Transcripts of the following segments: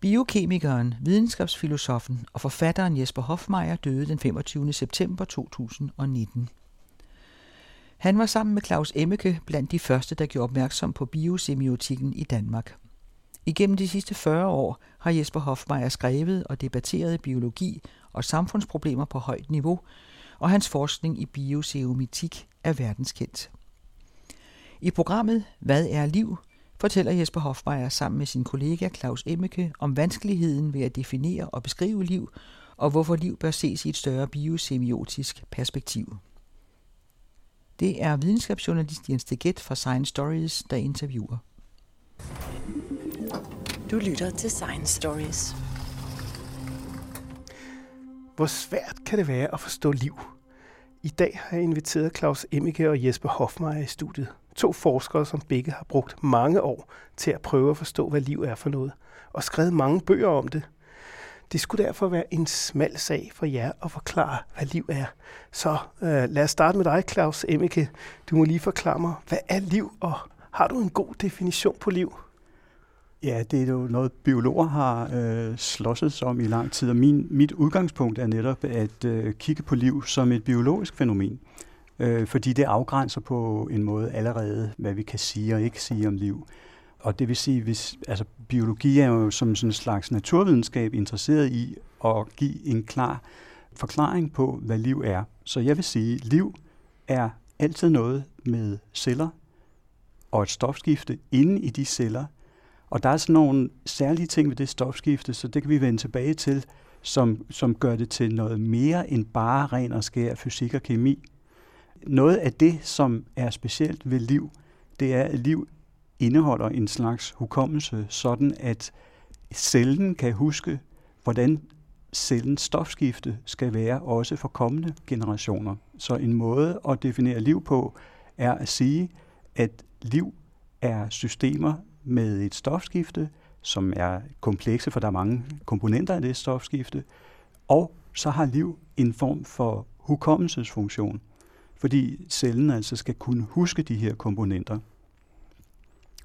Biokemikeren, videnskabsfilosofen og forfatteren Jesper Hofmeier døde den 25. september 2019. Han var sammen med Claus Emmeke blandt de første, der gjorde opmærksom på biosemiotikken i Danmark. Igennem de sidste 40 år har Jesper Hofmeier skrevet og debatteret biologi og samfundsproblemer på højt niveau, og hans forskning i bioseomitik er verdenskendt. I programmet Hvad er liv? Fortæller Jesper Hofmeier sammen med sin kollega Claus Emmeke om vanskeligheden ved at definere og beskrive liv, og hvorfor liv bør ses i et større biosemiotisk perspektiv. Det er videnskabsjournalist Jens Deget fra Science Stories, der interviewer. Du lytter til Science Stories. Hvor svært kan det være at forstå liv? I dag har jeg inviteret Claus Emmike og Jesper Hofmeier i studiet. To forskere, som begge har brugt mange år til at prøve at forstå, hvad liv er for noget, og skrevet mange bøger om det. Det skulle derfor være en smal sag for jer at forklare, hvad liv er. Så øh, lad os starte med dig, Claus Emmeke. Du må lige forklare mig, hvad er liv, og har du en god definition på liv? Ja, det er jo noget, biologer har øh, slåsset om i lang tid, og min, mit udgangspunkt er netop at øh, kigge på liv som et biologisk fænomen, øh, fordi det afgrænser på en måde allerede, hvad vi kan sige og ikke sige om liv. Og det vil sige, hvis altså, biologi er jo som sådan en slags naturvidenskab interesseret i at give en klar forklaring på, hvad liv er. Så jeg vil sige, at liv er altid noget med celler og et stofskifte inde i de celler – og der er sådan nogle særlige ting ved det stofskifte, så det kan vi vende tilbage til, som, som gør det til noget mere end bare ren og skær fysik og kemi. Noget af det, som er specielt ved liv, det er, at liv indeholder en slags hukommelse, sådan at cellen kan huske, hvordan cellens stofskifte skal være også for kommende generationer. Så en måde at definere liv på er at sige, at liv er systemer, med et stofskifte, som er komplekse, for der er mange komponenter af det stofskifte, og så har liv en form for hukommelsesfunktion, fordi cellen altså skal kunne huske de her komponenter.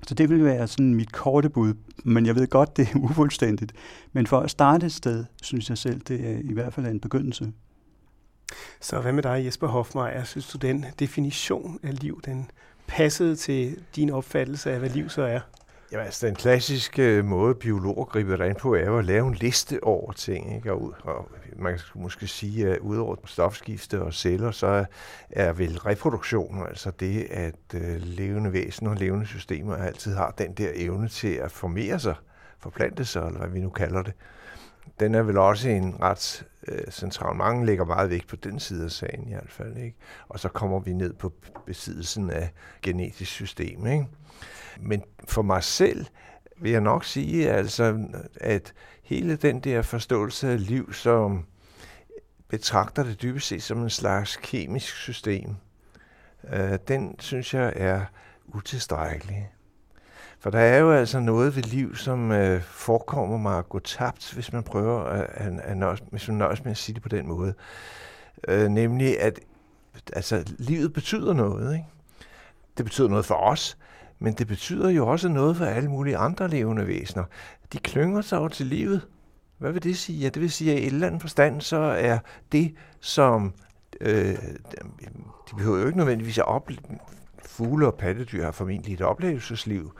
Så det vil være sådan mit korte bud, men jeg ved godt, det er ufuldstændigt. Men for at starte et sted, synes jeg selv, det er i hvert fald en begyndelse. Så hvad med dig, Jesper Hofmeier? Synes du, den definition af liv, den passede til din opfattelse af, hvad liv så er? Jamen, altså, den klassiske øh, måde, biologer griber ind på, er jo at lave en liste over ting. Ikke? Og, og man kan måske sige, at udover stofskifte og celler, så er vel reproduktion, altså det, at øh, levende væsener og levende systemer altid har den der evne til at formere sig, forplante sig, eller hvad vi nu kalder det. Den er vel også en ret øh, central. Mange lægger meget vægt på den side af sagen i hvert fald. Ikke? Og så kommer vi ned på besiddelsen af genetisk system. Ikke? Men for mig selv vil jeg nok sige, altså, at hele den der forståelse af liv, som betragter det dybest set som en slags kemisk system, øh, den synes jeg er utilstrækkelig. For der er jo altså noget ved liv, som øh, forekommer mig at gå tabt, hvis man prøver at, at, at nøjes, hvis man nøjes med at sige det på den måde. Øh, nemlig, at altså, livet betyder noget. Ikke? Det betyder noget for os, men det betyder jo også noget for alle mulige andre levende væsener. De klynger sig over til livet. Hvad vil det sige? Ja, det vil sige, at i et eller andet forstand, så er det, som... Øh, de behøver jo ikke nødvendigvis at opleve... Fugle og pattedyr har formentlig et oplevelsesliv.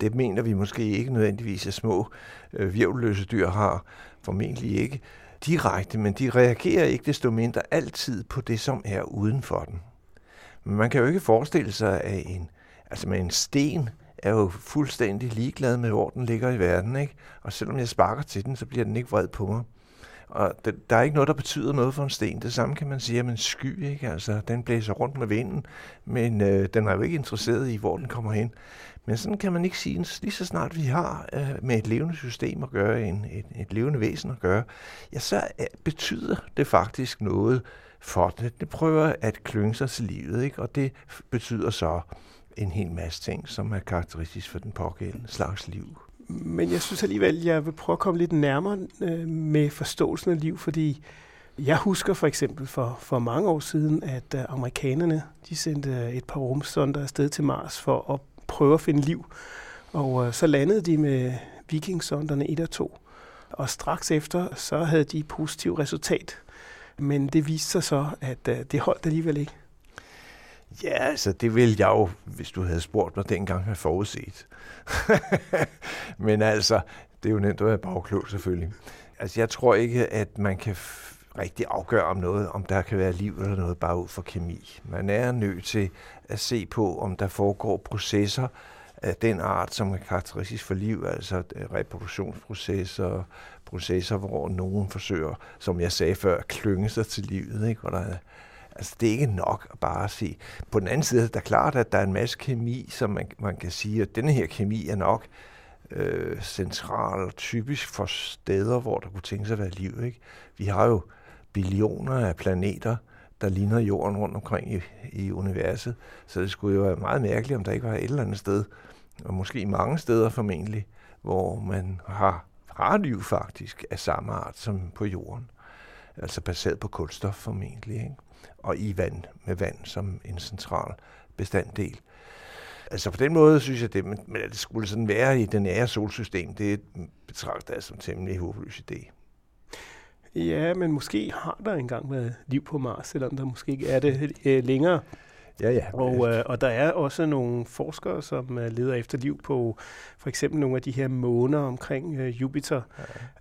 Det mener vi måske ikke nødvendigvis, at små øh, virvelløse dyr har. Formentlig ikke direkte, men de reagerer ikke desto mindre altid på det, som er uden for den. Men man kan jo ikke forestille sig, at en Altså med en sten er jo fuldstændig ligeglad med, hvor den ligger i verden. Ikke? Og selvom jeg sparker til den, så bliver den ikke vred på mig. Og det, der er ikke noget, der betyder noget for en sten. Det samme kan man sige om en sky. Ikke? Altså, den blæser rundt med vinden, men øh, den er jo ikke interesseret i, hvor den kommer hen. Men sådan kan man ikke sige, lige så snart vi har øh, med et levende system at gøre, en, et, et levende væsen at gøre, ja, så øh, betyder det faktisk noget for det. Det prøver at klynge sig til livet, ikke? og det betyder så, en hel masse ting, som er karakteristisk for den pågældende slags liv. Men jeg synes alligevel, jeg vil prøve at komme lidt nærmere øh, med forståelsen af liv, fordi jeg husker for eksempel for, for mange år siden, at øh, amerikanerne de sendte et par rumsonder afsted til Mars for at prøve at finde liv. Og øh, så landede de med vikingsonderne 1 og 2. Og straks efter, så havde de positivt resultat. Men det viste sig så, at øh, det holdt alligevel ikke. Ja, altså det ville jeg jo, hvis du havde spurgt mig dengang, have forudset. Men altså, det er jo nemt at være bagklog selvfølgelig. Altså jeg tror ikke, at man kan rigtig afgøre om noget, om der kan være liv eller noget bare ud fra kemi. Man er nødt til at se på, om der foregår processer af den art, som er karakteristisk for liv, altså øh, reproduktionsprocesser, processer, hvor nogen forsøger, som jeg sagde før, at klynge sig til livet, ikke? hvor der er Altså, det er ikke nok at bare se. På den anden side der er klart, at der er en masse kemi, som man, man kan sige, at denne her kemi er nok øh, central og typisk for steder, hvor der kunne tænke sig at være liv. Ikke? Vi har jo billioner af planeter, der ligner jorden rundt omkring i, i universet, så det skulle jo være meget mærkeligt, om der ikke var et eller andet sted, og måske mange steder formentlig, hvor man har, har liv faktisk af samme art som på jorden. Altså baseret på kulstof formentlig. Ikke? Og i vand, med vand som en central bestanddel. Altså på den måde synes jeg, det, men at det skulle sådan være i det nære solsystem, det betragter jeg som temmelig håbløs idé. Ja, men måske har der engang været liv på Mars, selvom der måske ikke er det øh, længere. Ja, ja. Og, øh, og der er også nogle forskere, som øh, leder efter liv på for eksempel nogle af de her måner omkring øh, Jupiter,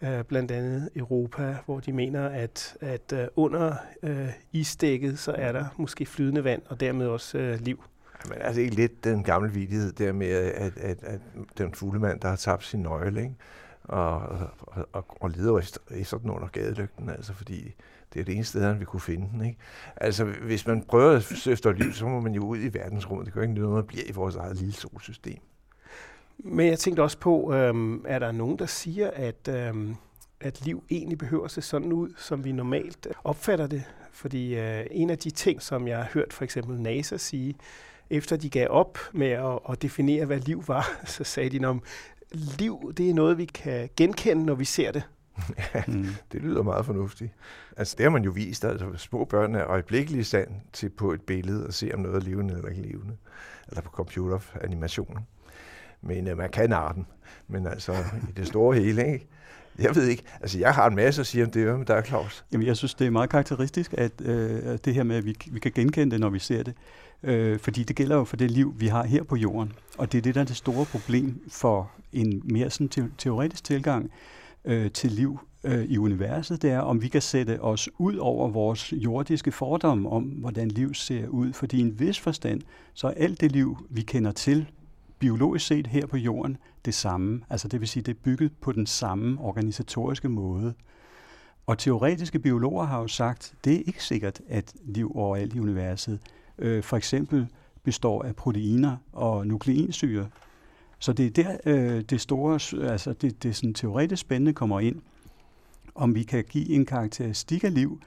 ja. øh, blandt andet Europa, hvor de mener, at, at øh, under øh, isdækket, så er der måske flydende vand, og dermed også øh, liv. Men altså ikke lidt den gamle vidighed der med, at, at, at den fuglemand, der har tabt sin nøgle, ikke? Og, og, og, og leder efter, efter den under gadelygten, altså fordi det er det eneste sted, vi kunne finde den. Ikke? Altså, hvis man prøver at søge efter liv, så må man jo ud i verdensrummet. Det gør ikke noget, at blive i vores eget lille solsystem. Men jeg tænkte også på, øhm, er der nogen, der siger, at, øhm, at liv egentlig behøver at se sådan ud, som vi normalt opfatter det? Fordi øh, en af de ting, som jeg har hørt for eksempel NASA sige, efter de gav op med at, at definere, hvad liv var, så sagde de, om liv det er noget, vi kan genkende, når vi ser det. ja, mm. det lyder meget fornuftigt. Altså, det har man jo vist, altså små børn er øjeblikkeligt sand til på et billede og se, om noget er levende eller ikke levende. Eller på computeranimationen. Men øh, man kan arten. Men altså, i det store hele, ikke? Jeg ved ikke. Altså, jeg har en masse at sige om det, men der er Claus. Jamen, jeg synes, det er meget karakteristisk, at øh, det her med, at vi, vi kan genkende det, når vi ser det. Øh, fordi det gælder jo for det liv, vi har her på jorden. Og det er det, der er det store problem for en mere sådan teoretisk tilgang øh, til liv øh, i universet, det er, om vi kan sætte os ud over vores jordiske fordomme om, hvordan liv ser ud. Fordi i en vis forstand, så er alt det liv, vi kender til, biologisk set her på jorden, det samme. Altså det vil sige, det er bygget på den samme organisatoriske måde. Og teoretiske biologer har jo sagt, det er ikke sikkert, at liv overalt i universet øh, for eksempel består af proteiner og nukleinsyre, så det er der, øh, det store, altså det, det sådan teoretisk spændende kommer ind, om vi kan give en karakteristik af liv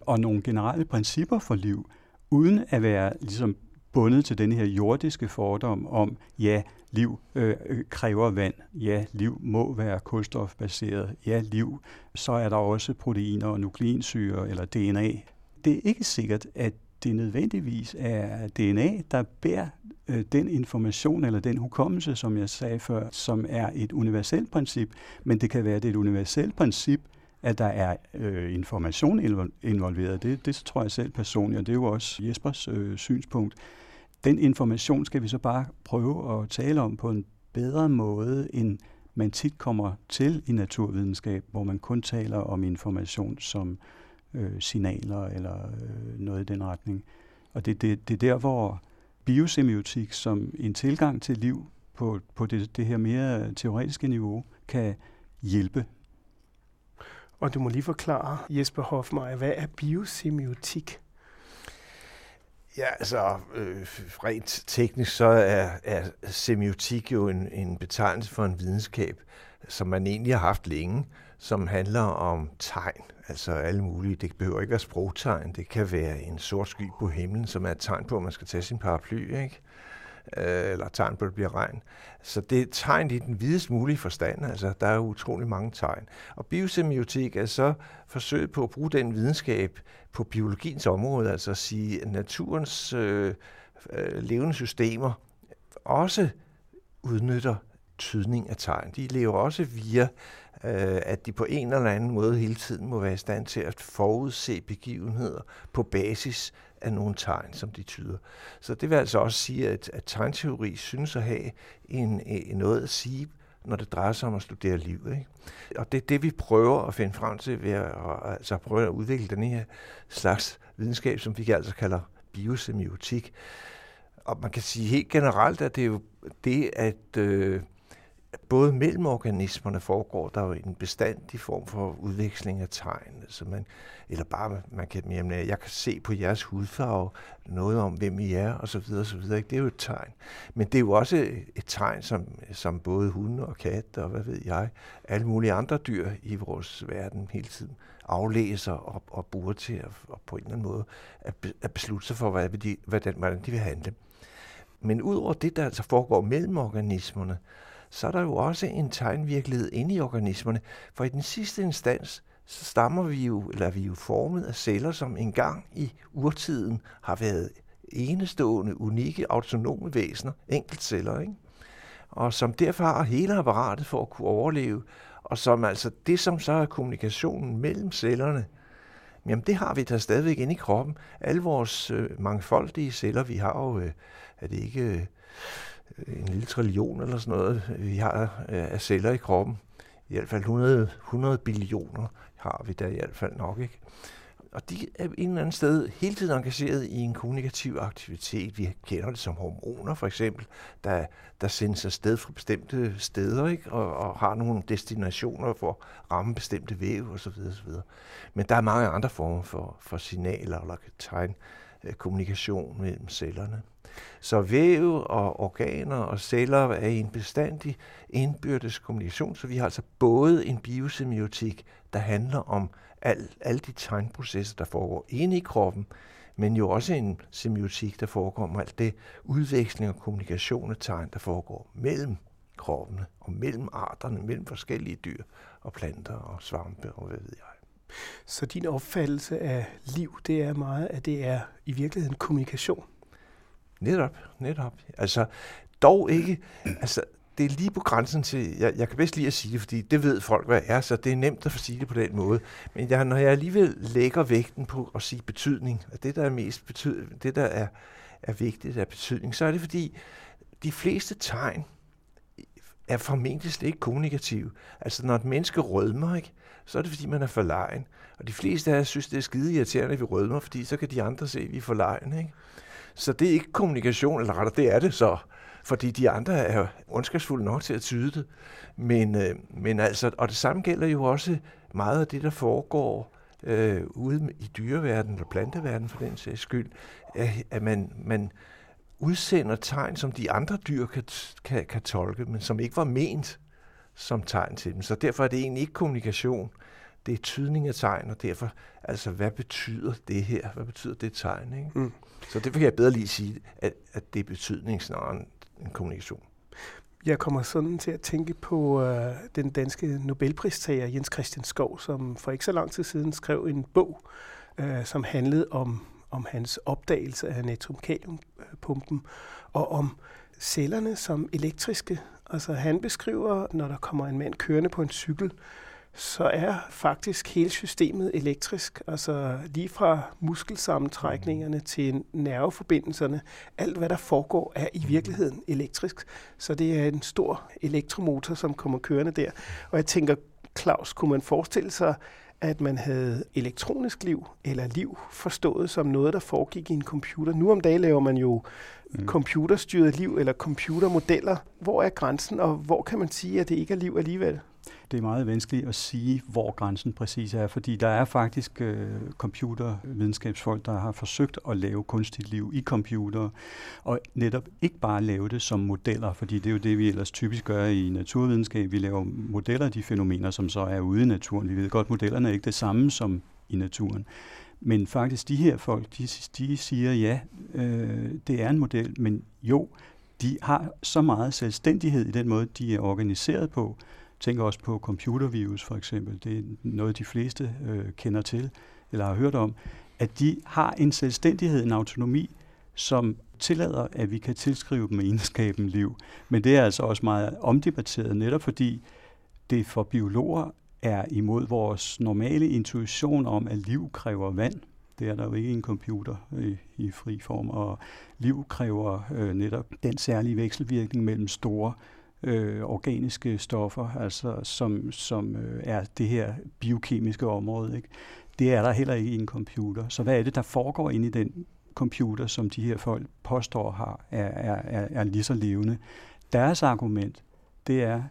og nogle generelle principper for liv, uden at være ligesom bundet til den her jordiske fordom om, ja, liv øh, øh kræver vand, ja, liv må være kulstofbaseret, ja, liv, så er der også proteiner og nukleinsyre eller DNA. Det er ikke sikkert, at det nødvendigvis er DNA, der bærer øh, den information eller den hukommelse, som jeg sagde før, som er et universelt princip, men det kan være det et universelt princip, at der er øh, information involveret. Det, det tror jeg selv personligt, og det er jo også Jespers øh, synspunkt. Den information skal vi så bare prøve at tale om på en bedre måde, end man tit kommer til i naturvidenskab, hvor man kun taler om information som øh, signaler eller øh, noget i den retning. Og det, det, det er der, hvor biosemiotik som en tilgang til liv på, på det, det her mere teoretiske niveau kan hjælpe. Og du må lige forklare, Jesper Hofmeier, hvad er biosemiotik? Ja, altså øh, rent teknisk så er, er semiotik jo en, en betegnelse for en videnskab, som man egentlig har haft længe, som handler om tegn, altså alle mulige. Det behøver ikke være sprogtegn, det kan være en sort sky på himlen, som er et tegn på, at man skal tage sin paraply, ikke? Øh, eller tegn på, at det bliver regn. Så det er tegn i den videst mulige forstand, altså der er utrolig mange tegn. Og biosemiotik er så forsøget på at bruge den videnskab på biologiens område, altså at sige, at naturens øh, øh, levende systemer også udnytter tydning af tegn. De lever også via, øh, at de på en eller anden måde hele tiden må være i stand til at forudse begivenheder på basis af nogle tegn, som de tyder. Så det vil altså også sige, at, at tegnteori synes at have en, en noget at sige, når det drejer sig om at studere liv. Ikke? Og det er det, vi prøver at finde frem til ved at, altså prøve at udvikle den her slags videnskab, som vi altså kalder biosemiotik. Og man kan sige helt generelt, at det er jo det, at øh, både mellem organismerne foregår der jo en bestandig form for udveksling af tegn. Så man, eller bare, man kan, jamen, jeg kan se på jeres hudfarve noget om, hvem I er, og så videre, og så videre. Det er jo et tegn. Men det er jo også et tegn, som, som både hunde og katte, og hvad ved jeg, alle mulige andre dyr i vores verden hele tiden aflæser og, og bruger til at, og på en eller anden måde at, at beslutte sig for, hvad de, hvordan, hvordan de vil handle. Men udover det, der altså foregår mellem organismerne, så er der jo også en tegnvirkelighed inde i organismerne, for i den sidste instans, så stammer vi jo, eller er vi jo formet af celler, som engang i urtiden har været enestående, unikke, autonome væsener, enkeltceller, ikke? og som derfor har hele apparatet for at kunne overleve, og som altså det, som så er kommunikationen mellem cellerne, jamen det har vi da stadigvæk inde i kroppen. Alle vores øh, mangfoldige celler, vi har jo, øh, er det ikke øh, en lille trillion eller sådan noget, vi har af celler i kroppen. I hvert fald 100, 100 billioner har vi der i hvert fald nok, ikke? Og de er en eller anden sted hele tiden engageret i en kommunikativ aktivitet. Vi kender det som hormoner for eksempel, der, der sendes afsted fra bestemte steder ikke? Og, og har nogle destinationer for at ramme bestemte væv osv. osv. Men der er mange andre former for, for signaler eller tegn øh, kommunikation mellem cellerne. Så væv og organer og celler er i en bestandig indbyrdes kommunikation, så vi har altså både en biosemiotik, der handler om al, alle de tegnprocesser, der foregår inde i kroppen, men jo også en semiotik, der foregår om alt det udveksling og kommunikation af tegn, der foregår mellem kroppene og mellem arterne, mellem forskellige dyr og planter og svampe og hvad ved jeg. Så din opfattelse af liv, det er meget, at det er i virkeligheden kommunikation? Netop, netop. Altså, dog ikke, altså, det er lige på grænsen til, jeg, jeg kan bedst lige at sige det, fordi det ved folk, hvad er, så det er nemt at sige det på den måde. Men jeg, når jeg alligevel lægger vægten på at sige betydning, og det, der er mest betyd, det, der er, er vigtigt af betydning, så er det fordi, de fleste tegn er formentlig slet ikke kommunikative. Altså, når et menneske rødmer, ikke, så er det fordi, man er for lejen. Og de fleste af jer synes, det er skide irriterende, at vi rødmer, fordi så kan de andre se, at vi er for lejen. Ikke? Så det er ikke kommunikation, eller rettere, det er det så. Fordi de andre er ondskabsfulde nok til at tyde det. Men, øh, men altså, og det samme gælder jo også meget af det, der foregår øh, ude i dyreverdenen eller planteverdenen for den sags skyld, at, at man, man udsender tegn, som de andre dyr kan, kan, kan tolke, men som ikke var ment som tegn til dem. Så derfor er det egentlig ikke kommunikation, det er tydning af tegn, og derfor, altså, hvad betyder det her? Hvad betyder det tegn? Ikke? Mm. Så det kan jeg bedre lige sige, at, at det er betydning snarere end, end kommunikation. Jeg kommer sådan til at tænke på øh, den danske Nobelpristager Jens Christian Skov, som for ikke så lang tid siden skrev en bog, øh, som handlede om, om hans opdagelse af natriumkaliumpumpen og om cellerne som elektriske. Altså han beskriver, når der kommer en mand kørende på en cykel, så er faktisk hele systemet elektrisk. Altså lige fra muskelsammentrækningerne til nerveforbindelserne. Alt, hvad der foregår, er i virkeligheden elektrisk. Så det er en stor elektromotor, som kommer kørende der. Og jeg tænker, Claus, kunne man forestille sig, at man havde elektronisk liv, eller liv forstået som noget, der foregik i en computer. Nu om dagen laver man jo mm. computerstyret liv, eller computermodeller. Hvor er grænsen, og hvor kan man sige, at det ikke er liv alligevel? Det er meget vanskeligt at sige, hvor grænsen præcis er, fordi der er faktisk øh, computervidenskabsfolk, der har forsøgt at lave kunstigt liv i computer, og netop ikke bare lave det som modeller, fordi det er jo det, vi ellers typisk gør i naturvidenskab. Vi laver modeller af de fænomener, som så er ude i naturen. Vi ved godt, at modellerne er ikke det samme som i naturen. Men faktisk de her folk, de, de siger, ja, øh, det er en model, men jo, de har så meget selvstændighed i den måde, de er organiseret på, tænker også på computervirus for eksempel. Det er noget, de fleste øh, kender til eller har hørt om. At de har en selvstændighed, en autonomi, som tillader, at vi kan tilskrive dem egenskaben liv. Men det er altså også meget omdebatteret, netop fordi det for biologer er imod vores normale intuition om, at liv kræver vand. Det er der jo ikke en computer i, i fri form, og liv kræver øh, netop den særlige vekselvirkning mellem store øh, organiske stoffer, altså som, som øh, er det her biokemiske område. Ikke? Det er der heller ikke i en computer. Så hvad er det, der foregår inde i den computer, som de her folk påstår har, er, er, er, er lige så levende? Deres argument, det er,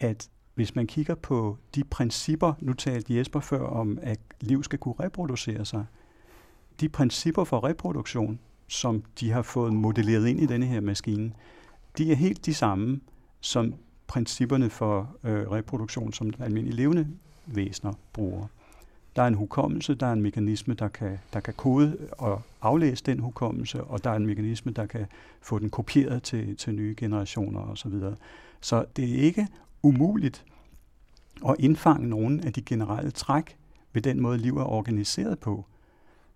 at hvis man kigger på de principper, nu talte Jesper før om, at liv skal kunne reproducere sig, de principper for reproduktion, som de har fået modelleret ind i denne her maskine, de er helt de samme som principperne for øh, reproduktion, som almindelige levende væsener bruger. Der er en hukommelse, der er en mekanisme, der kan, der kan kode og aflæse den hukommelse, og der er en mekanisme, der kan få den kopieret til, til nye generationer osv. Så, så det er ikke umuligt at indfange nogle af de generelle træk ved den måde, liv er organiseret på.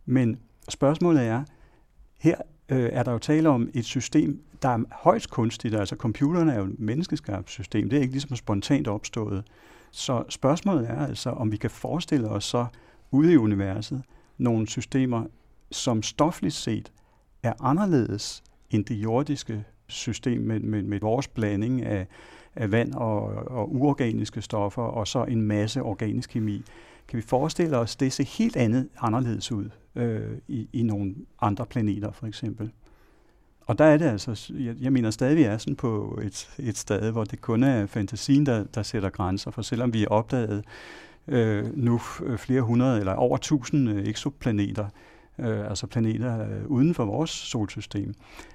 Men spørgsmålet er, her øh, er der jo tale om et system, der er højst kunstigt. Altså computerne er jo et menneskeskabt system. Det er ikke ligesom spontant opstået. Så spørgsmålet er altså, om vi kan forestille os så ude i universet nogle systemer, som stofligt set er anderledes end det jordiske system med, med, med vores blanding af, af vand og, og uorganiske stoffer, og så en masse organisk kemi. Kan vi forestille os, det ser helt andet anderledes ud øh, i, i nogle andre planeter, for eksempel? Og der er det altså, jeg, jeg mener stadig, vi er sådan på et, et sted, hvor det kun er fantasien, der, der sætter grænser. For selvom vi er opdaget øh, nu flere hundrede eller over tusind øh, eksoplaneter, øh, altså planeter øh, uden for vores solsystem,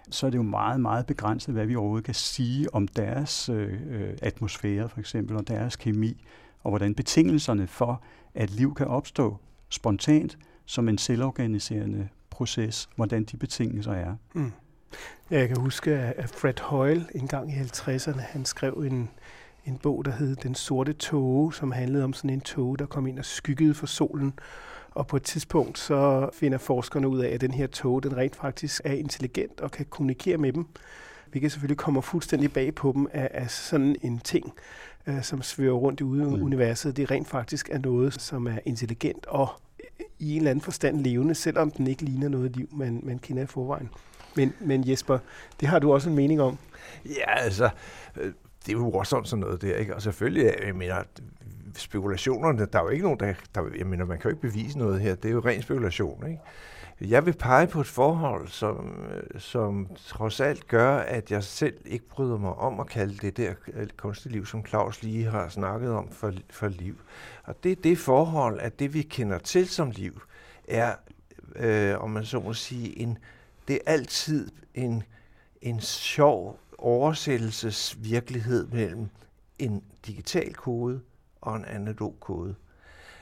så er det jo meget, meget begrænset, hvad vi overhovedet kan sige om deres øh, øh atmosfære for eksempel, og deres kemi, og hvordan betingelserne for, at liv kan opstå spontant som en selvorganiserende proces, hvordan de betingelser er. Mm. Jeg kan huske, at Fred Hoyle engang i 50'erne, han skrev en, en bog, der hed Den sorte tåge, som handlede om sådan en tåge, der kom ind og skyggede for solen. Og på et tidspunkt så finder forskerne ud af, at den her tåge, den rent faktisk er intelligent og kan kommunikere med dem. kan selvfølgelig kommer fuldstændig bag på dem af, af sådan en ting, øh, som svæver rundt i mm. universet. Det rent faktisk er noget, som er intelligent og i en eller anden forstand levende, selvom den ikke ligner noget liv, man, man kender i forvejen. Men, men Jesper, det har du også en mening om. Ja, altså, øh, det er jo også sådan noget der, ikke? Og selvfølgelig, øh, jeg mener, spekulationerne, der er jo ikke nogen, der, der jeg mener, man kan jo ikke bevise noget her, det er jo ren spekulation, ikke? Jeg vil pege på et forhold, som, øh, som trods alt gør, at jeg selv ikke bryder mig om at kalde det der øh, kunstige liv, som Claus lige har snakket om for, for liv. Og det er det forhold, at det vi kender til som liv, er, øh, om man så må sige, en det er altid en, en sjov oversættelsesvirkelighed mellem en digital kode og en analog kode.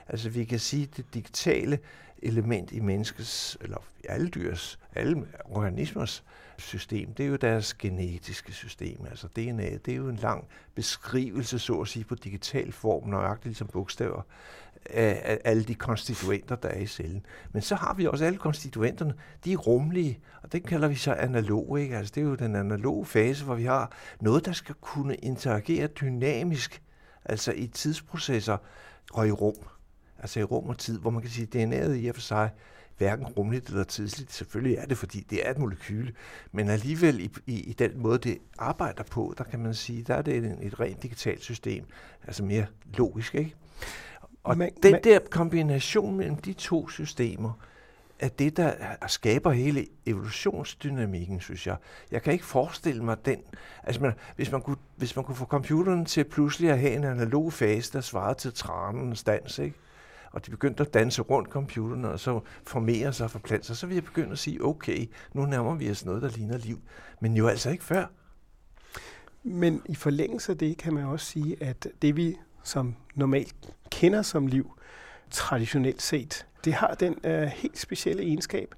Altså vi kan sige, at det digitale element i menneskets, eller alle dyrs, alle organismers system, det er jo deres genetiske system. Altså DNA, det er jo en lang beskrivelse, så at sige, på digital form, nøjagtigt ligesom bogstaver, af, af alle de konstituenter, der er i cellen. Men så har vi også alle konstituenterne, de er rumlige, og det kalder vi så analog. Ikke? Altså, det er jo den analoge fase, hvor vi har noget, der skal kunne interagere dynamisk, altså i tidsprocesser og i rum. Altså i rum og tid, hvor man kan sige, at DNA'et i og for sig hverken rumligt eller tidsligt. Selvfølgelig er det, fordi det er et molekyle, men alligevel i, i, i den måde, det arbejder på, der kan man sige, der er det et, et rent digitalt system, altså mere logisk, ikke? Og men, den men, der kombination mellem de to systemer, er det, der skaber hele evolutionsdynamikken, synes jeg. Jeg kan ikke forestille mig den... Altså, man, hvis, man kunne, hvis man kunne få computeren til pludselig at have en analog fase, der svarede til tranens dans, ikke? Og de begyndte at danse rundt computeren, og så formere sig og forplante sig, så vil jeg begynde at sige, okay, nu nærmer vi os noget, der ligner liv. Men jo altså ikke før. Men i forlængelse af det kan man også sige, at det vi som normalt kender som liv, traditionelt set, det har den uh, helt specielle egenskab,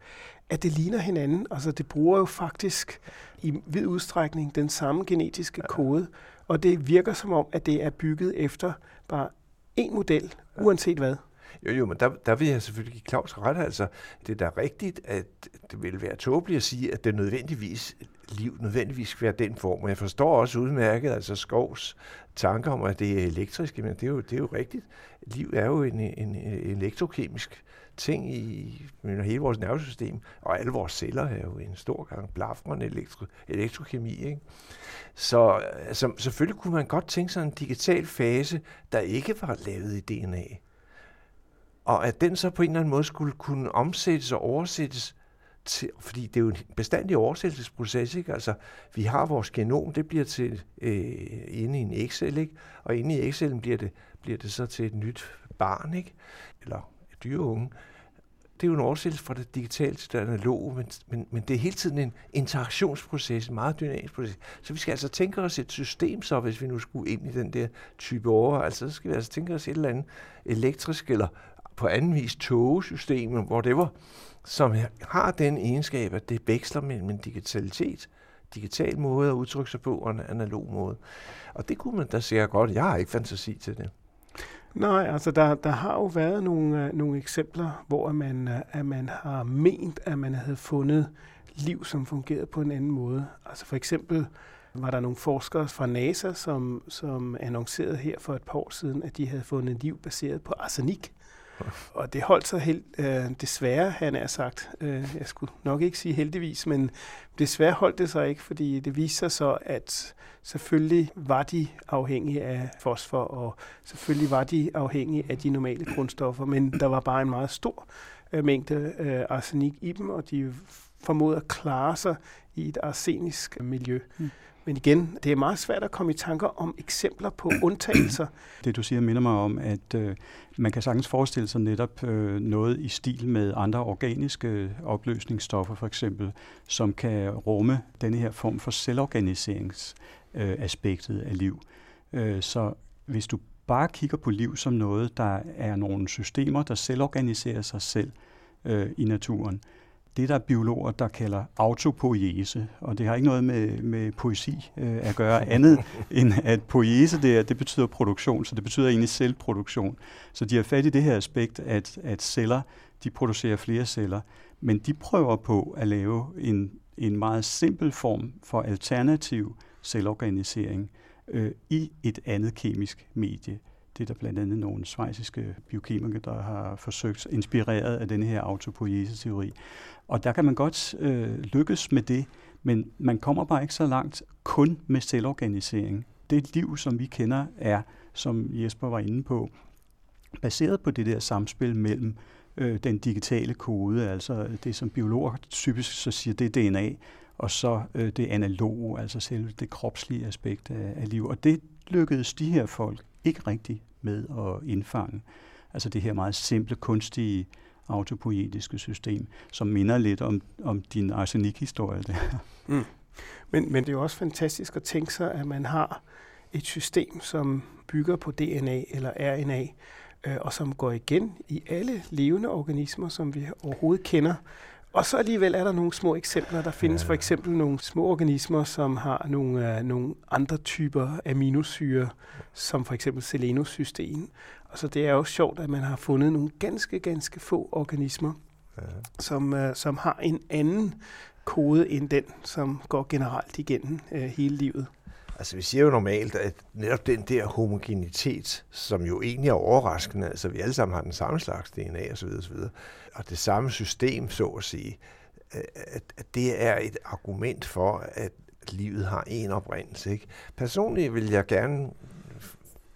at det ligner hinanden. Altså det bruger jo faktisk i vid udstrækning den samme genetiske kode, og det virker som om, at det er bygget efter bare en model, uanset hvad. Jo, jo, men der, der vil jeg selvfølgelig give Claus ret. Altså, det er da rigtigt, at det vil være tåbeligt at sige, at det nødvendigvis liv nødvendigvis skal være den form. Og jeg forstår også udmærket, altså Skovs tanker om, at det er elektrisk, men det er jo, det er jo rigtigt. Liv er jo en, en, en elektrokemisk ting i hele vores nervesystem, og alle vores celler er jo en stor gang blafrende elektro, elektrokemi. Ikke? Så altså, selvfølgelig kunne man godt tænke sig en digital fase, der ikke var lavet i DNA. Og at den så på en eller anden måde skulle kunne omsættes og oversættes til, fordi det er jo en bestandig oversættelsesproces, ikke? Altså, vi har vores genom, det bliver til øh, inde i en Excel, ikke? Og inde i Excel'en bliver det, bliver det så til et nyt barn, ikke? Eller et dyreunge. Det er jo en oversættelse fra det digitale til det analoge, men, men, men det er hele tiden en interaktionsproces, en meget dynamisk proces. Så vi skal altså tænke os et system, så hvis vi nu skulle ind i den der type over, altså så skal vi altså tænke os et eller andet elektrisk eller på anden vis togesystemet, hvor det var, som har den egenskab, at det veksler mellem en digitalitet, digital måde at udtrykke sig på, og en analog måde. Og det kunne man da sige godt. Jeg har ikke fantasi til det. Nej, altså der, der har jo været nogle, øh, nogle eksempler, hvor man, øh, at man har ment, at man havde fundet liv, som fungerede på en anden måde. Altså for eksempel var der nogle forskere fra NASA, som, som annoncerede her for et par år siden, at de havde fundet liv baseret på arsenik. Og det holdt sig helt, øh, desværre, han er sagt. Øh, jeg skulle nok ikke sige heldigvis, men desværre holdt det sig ikke, fordi det viste sig så, at selvfølgelig var de afhængige af fosfor, og selvfølgelig var de afhængige af de normale grundstoffer, men der var bare en meget stor øh, mængde øh, arsenik i dem, og de formåede at klare sig i et arsenisk miljø. Mm. Men igen, det er meget svært at komme i tanker om eksempler på undtagelser. Det du siger minder mig om, at øh, man kan sagtens forestille sig netop øh, noget i stil med andre organiske opløsningsstoffer for eksempel, som kan rumme denne her form for selvorganiseringsaspektet øh, af liv. Øh, så hvis du bare kigger på liv som noget, der er nogle systemer, der selvorganiserer sig selv øh, i naturen, det, der er biologer, der kalder autopoiese, og det har ikke noget med, med poesi øh, at gøre andet, end at poiese, det, er, det betyder produktion, så det betyder egentlig selvproduktion. Så de har fat i det her aspekt, at, at celler, de producerer flere celler, men de prøver på at lave en, en meget simpel form for alternativ selvorganisering øh, i et andet kemisk medie. Det er der blandt andet nogle svejsiske biokemikere, der har forsøgt, inspireret af denne her autopoiese-teori. Og der kan man godt øh, lykkes med det, men man kommer bare ikke så langt kun med selvorganisering. Det liv, som vi kender, er, som Jesper var inde på, baseret på det der samspil mellem øh, den digitale kode, altså det, som biologer typisk så siger, det er DNA, og så øh, det analoge, altså selve det kropslige aspekt af, af liv. Og det lykkedes de her folk ikke rigtig med at indfange. Altså det her meget simple, kunstige autopoetiske system, som minder lidt om, om din arsenikhistorie der. Mm. Men, men det er jo også fantastisk at tænke sig, at man har et system, som bygger på DNA eller RNA, øh, og som går igen i alle levende organismer, som vi overhovedet kender. Og så alligevel er der nogle små eksempler. Der findes ja. for eksempel nogle små organismer, som har nogle, uh, nogle andre typer aminosyre, som for eksempel selenocystein. Og så det er også sjovt, at man har fundet nogle ganske, ganske få organismer, ja. som, uh, som har en anden kode end den, som går generelt igennem uh, hele livet. Altså vi siger jo normalt, at netop den der homogenitet, som jo egentlig er overraskende, altså vi alle sammen har den samme slags DNA osv., osv. og det samme system, så at sige, at, at det er et argument for, at livet har en oprindelse. Ikke? Personligt vil jeg gerne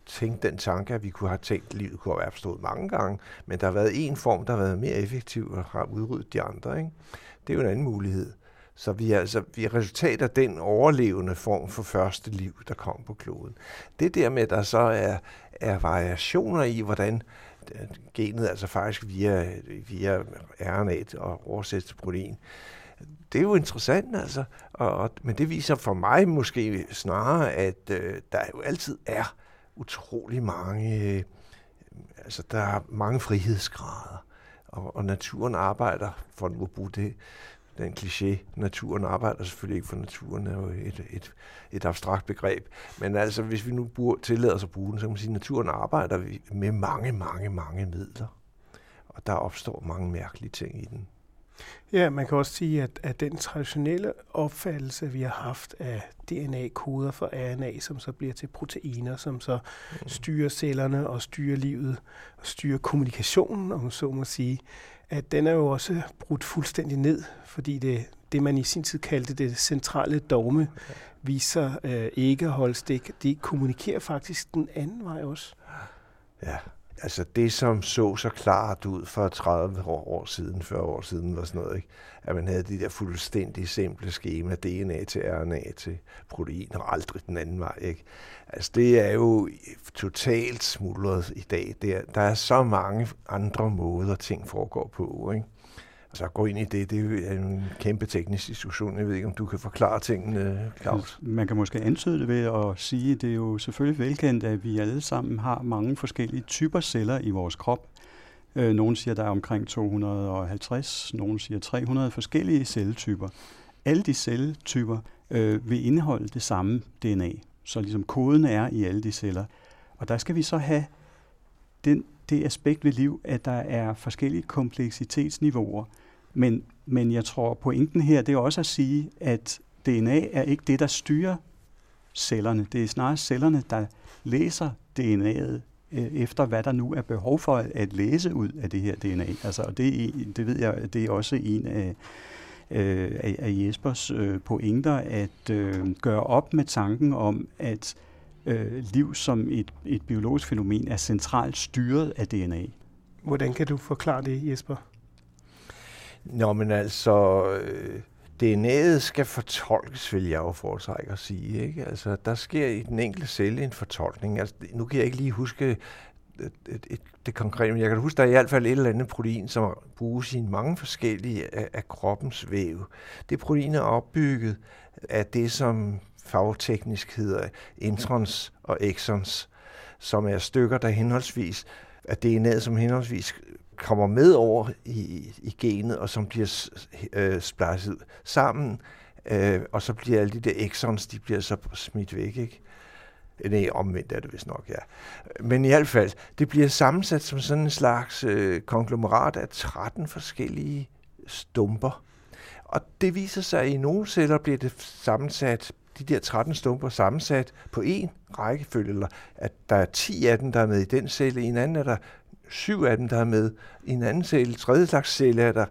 tænke den tanke, at vi kunne have tænkt, at livet kunne have opstået mange gange, men der har været en form, der har været mere effektiv og har udryddet de andre. Ikke? Det er jo en anden mulighed. Så vi er, altså, vi er resultat af den overlevende form for første liv, der kom på kloden. Det der med, at der så er, er variationer i, hvordan øh, genet altså faktisk via, via RNA og oversættes til protein, det er jo interessant, altså. Og, og, men det viser for mig måske snarere, at øh, der jo altid er utrolig mange, øh, altså der er mange frihedsgrader, og, og naturen arbejder, for at bruge det den kliché, naturen arbejder selvfølgelig ikke for naturen, er jo et, et, et abstrakt begreb. Men altså, hvis vi nu bruger, tillader os at bruge den, så kan man sige, at naturen arbejder med mange, mange, mange midler. og der opstår mange mærkelige ting i den. Ja, man kan også sige, at, at den traditionelle opfattelse, vi har haft af DNA-koder for RNA, som så bliver til proteiner, som så mm. styrer cellerne og styrer livet og styrer kommunikationen, om så må sige, at den er jo også brudt fuldstændig ned, fordi det, det man i sin tid kaldte det centrale dogme, viser øh, ikke at holde stik. De kommunikerer faktisk den anden vej også. Ja, altså det, som så så klart ud for 30 år, siden, 40 år siden, var sådan noget, ikke? at man havde de der fuldstændig simple skema, DNA til RNA til protein, og aldrig den anden vej. Ikke? Altså det er jo totalt smuldret i dag. Der, der er så mange andre måder, ting foregår på. Ikke? Så gå ind i det, det er en kæmpe teknisk diskussion. Jeg ved ikke, om du kan forklare tingene, Claus? Altså, man kan måske antyde det ved at sige, at det er jo selvfølgelig velkendt, at vi alle sammen har mange forskellige typer celler i vores krop. Øh, nogle siger, at der er omkring 250, nogle siger 300 forskellige celletyper. Alle de celletyper øh, vil indeholde det samme DNA, så ligesom koden er i alle de celler. Og der skal vi så have den, det aspekt ved liv, at der er forskellige kompleksitetsniveauer. Men, men jeg tror, pointen her, det er også at sige, at DNA er ikke det, der styrer cellerne. Det er snarere cellerne, der læser DNA'et øh, efter, hvad der nu er behov for at læse ud af det her DNA. Altså, og det, det ved jeg, det er også en af, øh, af Jespers øh, pointer, at øh, gøre op med tanken om, at øh, liv som et, et biologisk fænomen er centralt styret af DNA. Hvordan kan du forklare det, Jesper? Nå, men altså, øh, DNA'et skal fortolkes, vil jeg jo foretrække at sige. Ikke? Altså, der sker i den enkelte celle en fortolkning. Altså, nu kan jeg ikke lige huske et, et, et, det konkrete, men jeg kan huske, der er i hvert fald et eller andet protein, som bruges i mange forskellige af, af kroppens væv. Det protein er opbygget af det, som fagteknisk hedder introns og exons, som er stykker, der henholdsvis af DNA'et, som henholdsvis kommer med over i, i genet, og som bliver øh, splicet sammen, øh, og så bliver alle de der exons, de bliver så smidt væk, ikke? Øh, nej, omvendt er det vist nok, ja. Men i hvert fald, det bliver sammensat som sådan en slags øh, konglomerat af 13 forskellige stumper. Og det viser sig, at i nogle celler bliver det sammensat, de der 13 stumper sammensat på en rækkefølge, eller at der er 10 af dem, der er med i den celle, i en anden er der syv af dem, der er med. I en anden celle, tredje slags celle, er der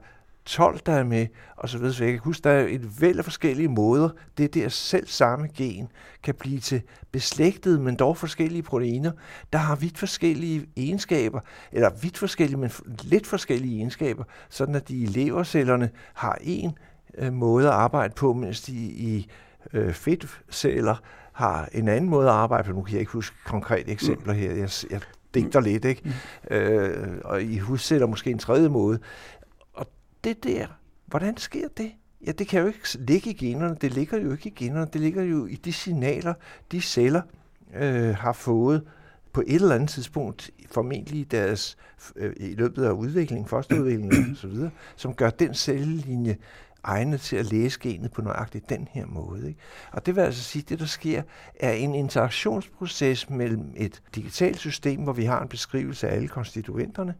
12, der er med, og så videre. Så jeg kan huske, der er et væld af forskellige måder, det der selv samme gen kan blive til beslægtede, men dog forskellige proteiner, der har vidt forskellige egenskaber, eller vidt forskellige, men lidt forskellige egenskaber, sådan at de i levercellerne har en øh, måde at arbejde på, mens de i øh, fedtceller har en anden måde at arbejde på. Nu kan jeg ikke huske konkrete eksempler her. Jeg, jeg digter lidt, ikke? Mm. Øh, og I hussætter måske en tredje måde. Og det der, hvordan sker det? Ja, det kan jo ikke ligge i generne. Det ligger jo ikke i generne. Det ligger jo i de signaler, de celler øh, har fået på et eller andet tidspunkt, formentlig i deres, øh, i løbet af udviklingen, fosterudviklingen osv., som gør den cellelinje egnet til at læse genet på nøjagtigt den her måde. Ikke? Og det vil altså sige, at det der sker, er en interaktionsproces mellem et digitalt system, hvor vi har en beskrivelse af alle konstituenterne,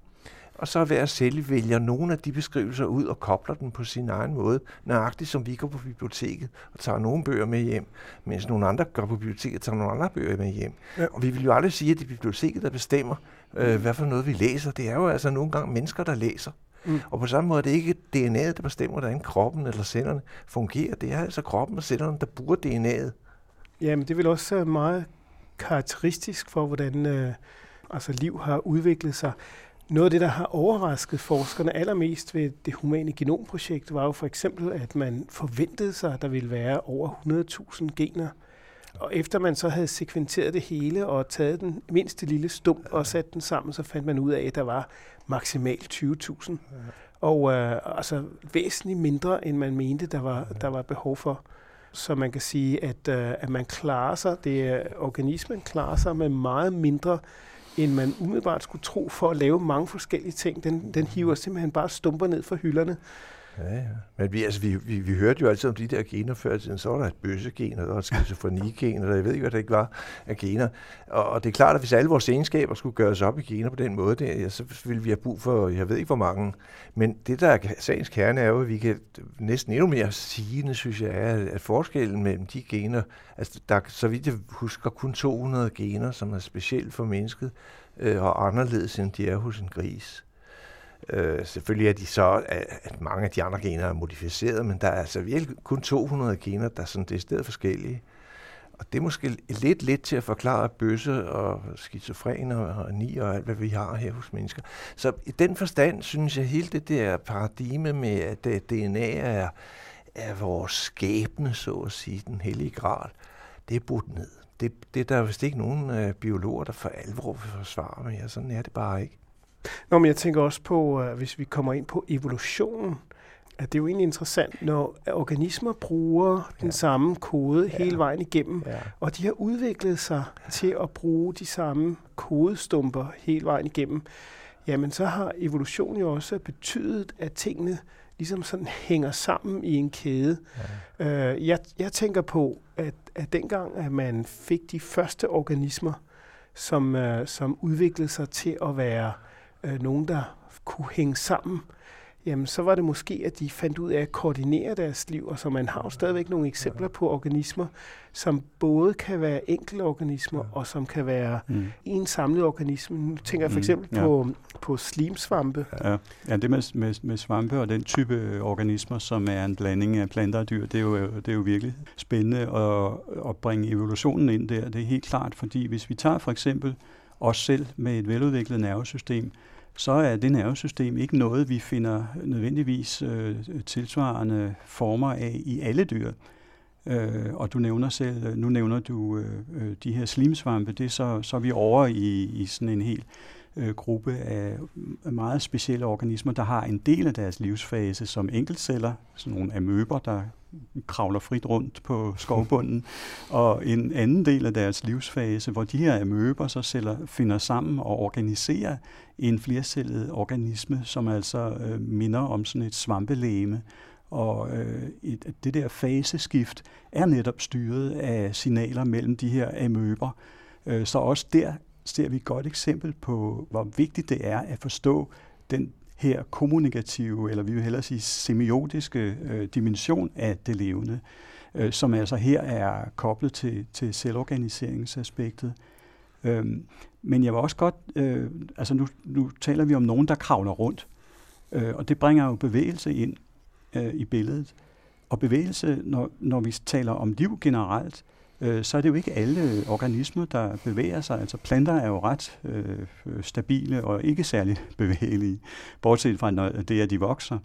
og så hver celle vælger nogle af de beskrivelser ud og kobler den på sin egen måde, nøjagtigt som vi går på biblioteket og tager nogle bøger med hjem, mens nogle andre går på biblioteket og tager nogle andre bøger med hjem. Ja. Og vi vil jo aldrig sige, at det er biblioteket, der bestemmer, øh, hvad for noget vi læser. Det er jo altså nogle gange mennesker, der læser. Mm. Og på samme måde er det ikke DNA'et, der bestemmer, hvordan kroppen eller cellerne fungerer. Det er altså kroppen og cellerne, der bruger DNA'et. Jamen, det vil også øh, meget karakteristisk for, hvordan øh, altså liv har udviklet sig. Noget af det, der har overrasket forskerne allermest ved det humane genomprojekt, var jo for eksempel, at man forventede sig, at der ville være over 100.000 gener. Og efter man så havde sekventeret det hele og taget den mindste lille stump og sat den sammen, så fandt man ud af, at der var maksimalt 20.000. Ja. Og øh, altså væsentligt mindre, end man mente, der var, der var behov for. Så man kan sige, at, øh, at man klarer sig, det er, organismen klarer sig med meget mindre, end man umiddelbart skulle tro for at lave mange forskellige ting. Den, den hiver simpelthen bare stumper ned fra hylderne. Ja, ja. Men vi, altså, vi, vi, vi hørte jo altid om de der gener før tiden. Så var der et bøssegen, og der var et skizofrenigen, og jeg ved ikke, hvad det ikke var af gener. Og, og det er klart, at hvis alle vores egenskaber skulle gøres op i gener på den måde, det, ja, så ville vi have brug for, jeg ved ikke hvor mange. Men det, der er sagens kerne, er jo, at vi kan næsten endnu mere sigende, synes jeg, er, at forskellen mellem de gener, altså der så vidt jeg husker, kun 200 gener, som er specielt for mennesket, øh, og anderledes end de er hos en gris. Øh, selvfølgelig er de så, at mange af de andre gener er modificeret, men der er altså virkelig kun 200 gener, der er sådan decideret forskellige. Og det er måske lidt lidt til at forklare bøsse og skizofren og ni og alt, hvad vi har her hos mennesker. Så i den forstand synes jeg, hele det der paradigme med, at DNA er, er vores skæbne, så at sige, den hellige grad, det er brudt ned. Det, det er der vist ikke nogen øh, biologer, der for alvor vil forsvare, men ja, sådan er det bare ikke. Nå, men jeg tænker også på, uh, hvis vi kommer ind på evolutionen, at det er jo egentlig interessant, når organismer bruger ja. den samme kode ja. hele vejen igennem, ja. og de har udviklet sig ja. til at bruge de samme kodestumper hele vejen igennem, jamen så har evolutionen jo også betydet, at tingene ligesom sådan hænger sammen i en kæde. Ja. Uh, jeg, jeg tænker på, at, at dengang, at man fik de første organismer, som, uh, som udviklede sig til at være øh, nogen, der kunne hænge sammen, jamen så var det måske, at de fandt ud af at koordinere deres liv, og så man har jo stadigvæk nogle eksempler på organismer, som både kan være enkelte organismer, og som kan være mm. en samlet organisme. Nu tænker jeg for mm. eksempel mm, ja. på, på slimsvampe. Ja, ja det med, med, med svampe og den type organismer, som er en blanding af planter og dyr, det er jo, det er jo virkelig spændende at, at bringe evolutionen ind der. Det er helt klart, fordi hvis vi tager for eksempel os selv med et veludviklet nervesystem, så er det nervesystem ikke noget, vi finder nødvendigvis øh, tilsvarende former af i alle dyr. Øh, og du nævner selv, nu nævner du øh, øh de her slimsvampe, det er så, så er vi over i, i sådan en hel øh, gruppe af meget specielle organismer, der har en del af deres livsfase som enkeltceller, sådan nogle amøber, der kravler frit rundt på skovbunden, og en anden del af deres livsfase, hvor de her amøber så celler finder sammen og organiserer en flercellet organisme, som altså øh, minder om sådan et svampelæme. Og øh, et, det der faseskift er netop styret af signaler mellem de her amøber. Øh, så også der ser vi et godt eksempel på, hvor vigtigt det er at forstå den her kommunikative, eller vi vil hellere sige semiotiske øh, dimension af det levende, øh, som altså her er koblet til, til selvorganiseringsaspektet. Øhm, men jeg vil også godt, øh, altså nu, nu taler vi om nogen, der kravler rundt, øh, og det bringer jo bevægelse ind øh, i billedet. Og bevægelse, når, når vi taler om liv generelt, øh, Øh, så er det jo ikke alle organismer, der bevæger sig. Altså planter er jo ret øh, stabile og ikke særlig bevægelige, bortset fra når det, at de vokser.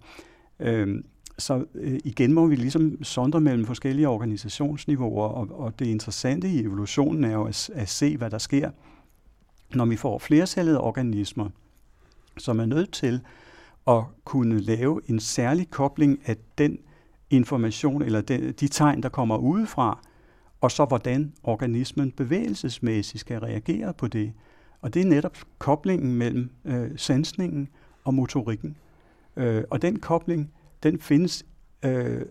Øh, så øh, igen må vi ligesom sondre mellem forskellige organisationsniveauer, og, og det interessante i evolutionen er jo at, at se, hvad der sker, når vi får flercellede organismer, som er nødt til at kunne lave en særlig kobling af den information eller de, de tegn, der kommer udefra, og så hvordan organismen bevægelsesmæssigt skal reagere på det. Og det er netop koblingen mellem øh, sansningen og motorikken. Øh, og den kobling, den findes øh,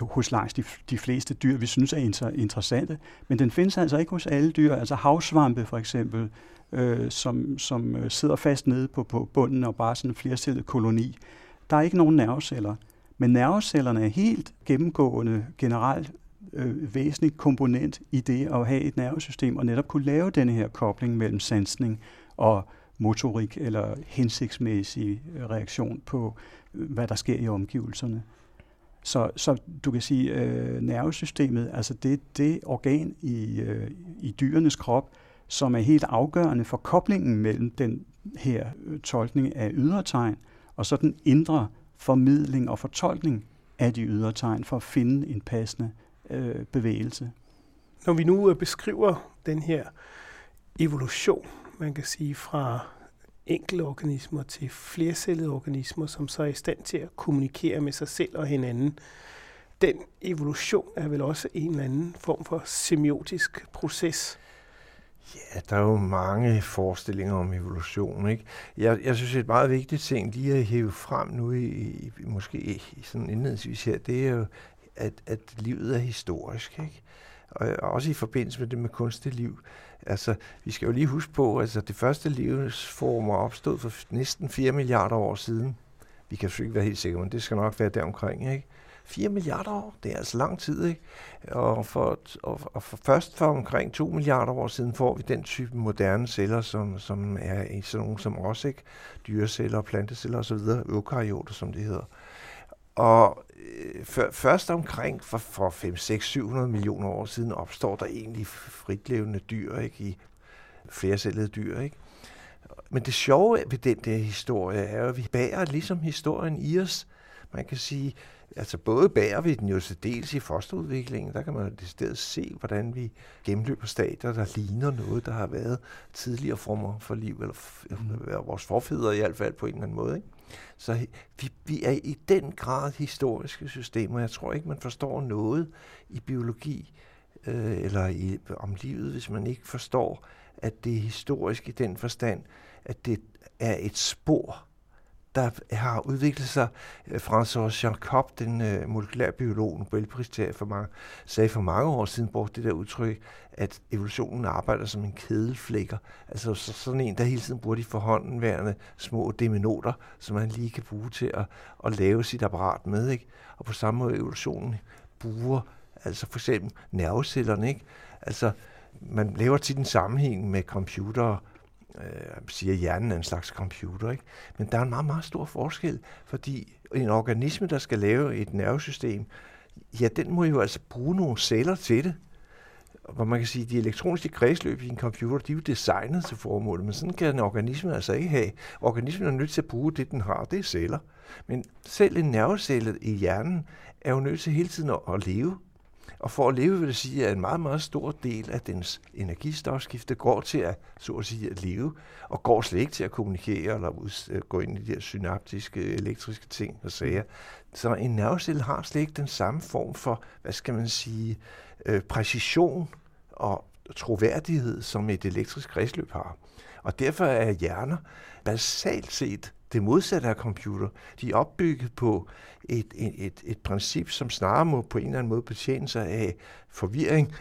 hos langs de, de fleste dyr, vi synes er inter, interessante, men den findes altså ikke hos alle dyr. Altså havsvampe for eksempel, øh, som, som øh, sidder fast nede på, på bunden og bare sådan en flercellet koloni. Der er ikke nogen nerveceller, men nervecellerne er helt gennemgående generelt øh, væsentlig komponent i det at have et nervesystem og netop kunne lave denne her kobling mellem sansning og motorik eller hensigtsmæssig øh, reaktion på, øh, hvad der sker i omgivelserne. Så, så du kan sige, øh, nervesystemet, altså det det organ i, øh, i dyrenes krop, som er helt afgørende for koblingen mellem den her øh, tolkning af ydre tegn, og så den indre formidling og fortolkning af de ydre tegn for at finde en passende øh, bevægelse. Når vi nu øh, beskriver den her evolution, man kan sige fra enkelte organismer til flercellede organismer, som så er i stand til at kommunikere med sig selv og hinanden. Den evolution er vel også en eller anden form for semiotisk proces? Ja, der er jo mange forestillinger om evolution. Ikke? Jeg, jeg synes, et meget vigtigt ting, de har hævet frem nu, i, i måske i sådan indledningsvis her, det er jo, at, at livet er historisk. Ikke? Og, og også i forbindelse med det med kunstig liv. Altså, vi skal jo lige huske på, at altså, det første livsformer opstod for næsten 4 milliarder år siden. Vi kan selvfølgelig ikke være helt sikre, men det skal nok være deromkring. Ikke? 4 milliarder år, det er altså lang tid, ikke? Og, for, og, og for først for omkring 2 milliarder år siden får vi den type moderne celler, som, som er i sådan nogle som os, ikke? Dyreceller, planteceller osv., eukaryoter, som det hedder. Og øh, først omkring for, for 5, 6, 700 millioner år siden opstår der egentlig fritlevende dyr, ikke? I flercellede dyr, ikke? Men det sjove ved den der historie er at vi bærer ligesom historien i os. Man kan sige, altså både bærer vi den jo så dels i fosterudviklingen, der kan man jo stedet se, hvordan vi gennemløber stadier, der ligner noget, der har været tidligere former for liv, eller mm. vores forfædre i hvert fald på en eller anden måde. Ikke? Så vi, vi er i den grad historiske systemer. Jeg tror ikke, man forstår noget i biologi øh, eller i, om livet, hvis man ikke forstår, at det er historisk i den forstand, at det er et spor, der har udviklet sig. Øh, François Jacob, den øh, molekylærbiolog, Nobelpristager for mange, sagde for mange år siden, brugte det der udtryk, at evolutionen arbejder som en kedelflækker. Altså så, sådan en, der hele tiden bruger de forhåndenværende små deminoter, som man lige kan bruge til at, at lave sit apparat med. Ikke? Og på samme måde evolutionen bruger altså for eksempel nervecellerne. Ikke? Altså, man laver tit en sammenhæng med computere, øh, siger, at hjernen er en slags computer. Ikke? Men der er en meget, meget stor forskel, fordi en organisme, der skal lave et nervesystem, ja, den må jo altså bruge nogle celler til det. Hvor man kan sige, at de elektroniske kredsløb i en computer, de er jo designet til formålet, men sådan kan en organisme altså ikke have. Organismen er nødt til at bruge det, den har, det er celler. Men selv en nervecelle i hjernen er jo nødt til hele tiden at, at leve. Og for at leve, vil det sige, at en meget, meget stor del af dens energistofskifte går til at, så at sige, at leve, og går slet ikke til at kommunikere eller ud, øh, gå ind i de her synaptiske, elektriske ting og sager. Så en nervecelle har slet ikke den samme form for, hvad skal man sige, øh, præcision og troværdighed, som et elektrisk kredsløb har. Og derfor er hjerner basalt set det modsatte af computer. De er opbygget på et, et, et, et princip, som snarere må på en eller anden måde betjene sig af forvirring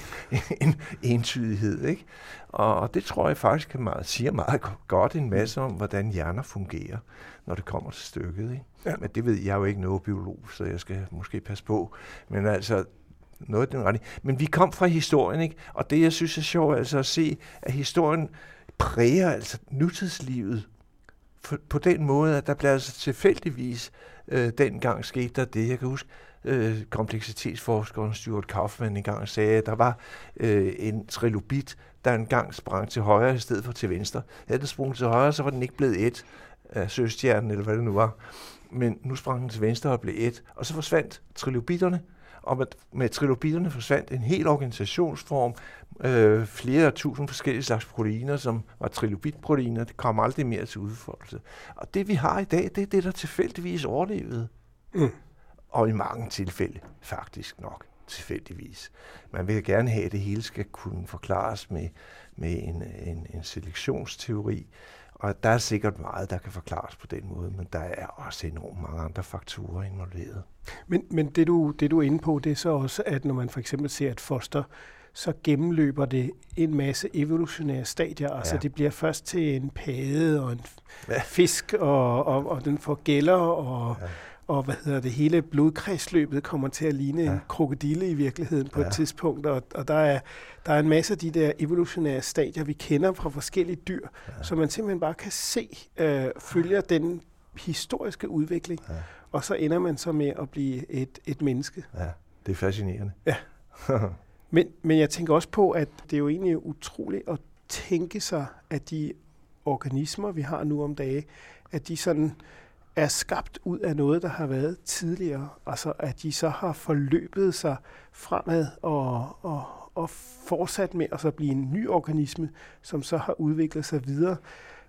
en entydighed. Ikke? Og, og det tror jeg faktisk kan meget, siger meget godt en masse om, hvordan hjerner fungerer, når det kommer til stykket. Ikke? Ja. Men det ved jeg jo ikke noget biolog, så jeg skal måske passe på. Men altså, noget af den retning. Men vi kom fra historien, ikke? og det jeg synes er sjovt altså at se, at historien præger altså nutidslivet på den måde, at der blev altså tilfældigvis øh, dengang skete der det. Jeg kan huske, øh, kompleksitetsforskeren Stuart Kaufman engang sagde, at der var øh, en trilobit, der engang sprang til højre i stedet for til venstre. Havde den sprunget til højre, så var den ikke blevet et af søstjernen, eller hvad det nu var. Men nu sprang den til venstre og blev et, og så forsvandt trilobitterne, og med, med trilobitterne forsvandt en hel organisationsform, øh, flere tusind forskellige slags proteiner, som var trilobitproteiner. Det kom aldrig mere til udfoldelse. Og det vi har i dag, det er det, der tilfældigvis overlevede. Mm. Og i mange tilfælde faktisk nok tilfældigvis. Man vil gerne have, at det hele skal kunne forklares med, med en, en, en selektionsteori, og der er sikkert meget, der kan forklares på den måde, men der er også enormt mange andre faktorer involveret. Men, men det, du, det du er inde på, det er så også, at når man for eksempel ser et foster, så gennemløber det en masse evolutionære stadier. Altså, ja. Altså det bliver først til en pade og en fisk, og, og, og den får gælder, og, ja. Og hvad hedder det, hele blodkredsløbet kommer til at ligne ja. en krokodille i virkeligheden på ja. et tidspunkt. Og, og der, er, der er en masse af de der evolutionære stadier, vi kender fra forskellige dyr, ja. som man simpelthen bare kan se øh, følger den historiske udvikling. Ja. Og så ender man så med at blive et, et menneske. Ja, det er fascinerende. Ja. Men, men jeg tænker også på, at det er jo egentlig utroligt at tænke sig, at de organismer, vi har nu om dage, at de sådan er skabt ud af noget, der har været tidligere. Altså at de så har forløbet sig fremad og, og, og fortsat med at så blive en ny organisme, som så har udviklet sig videre.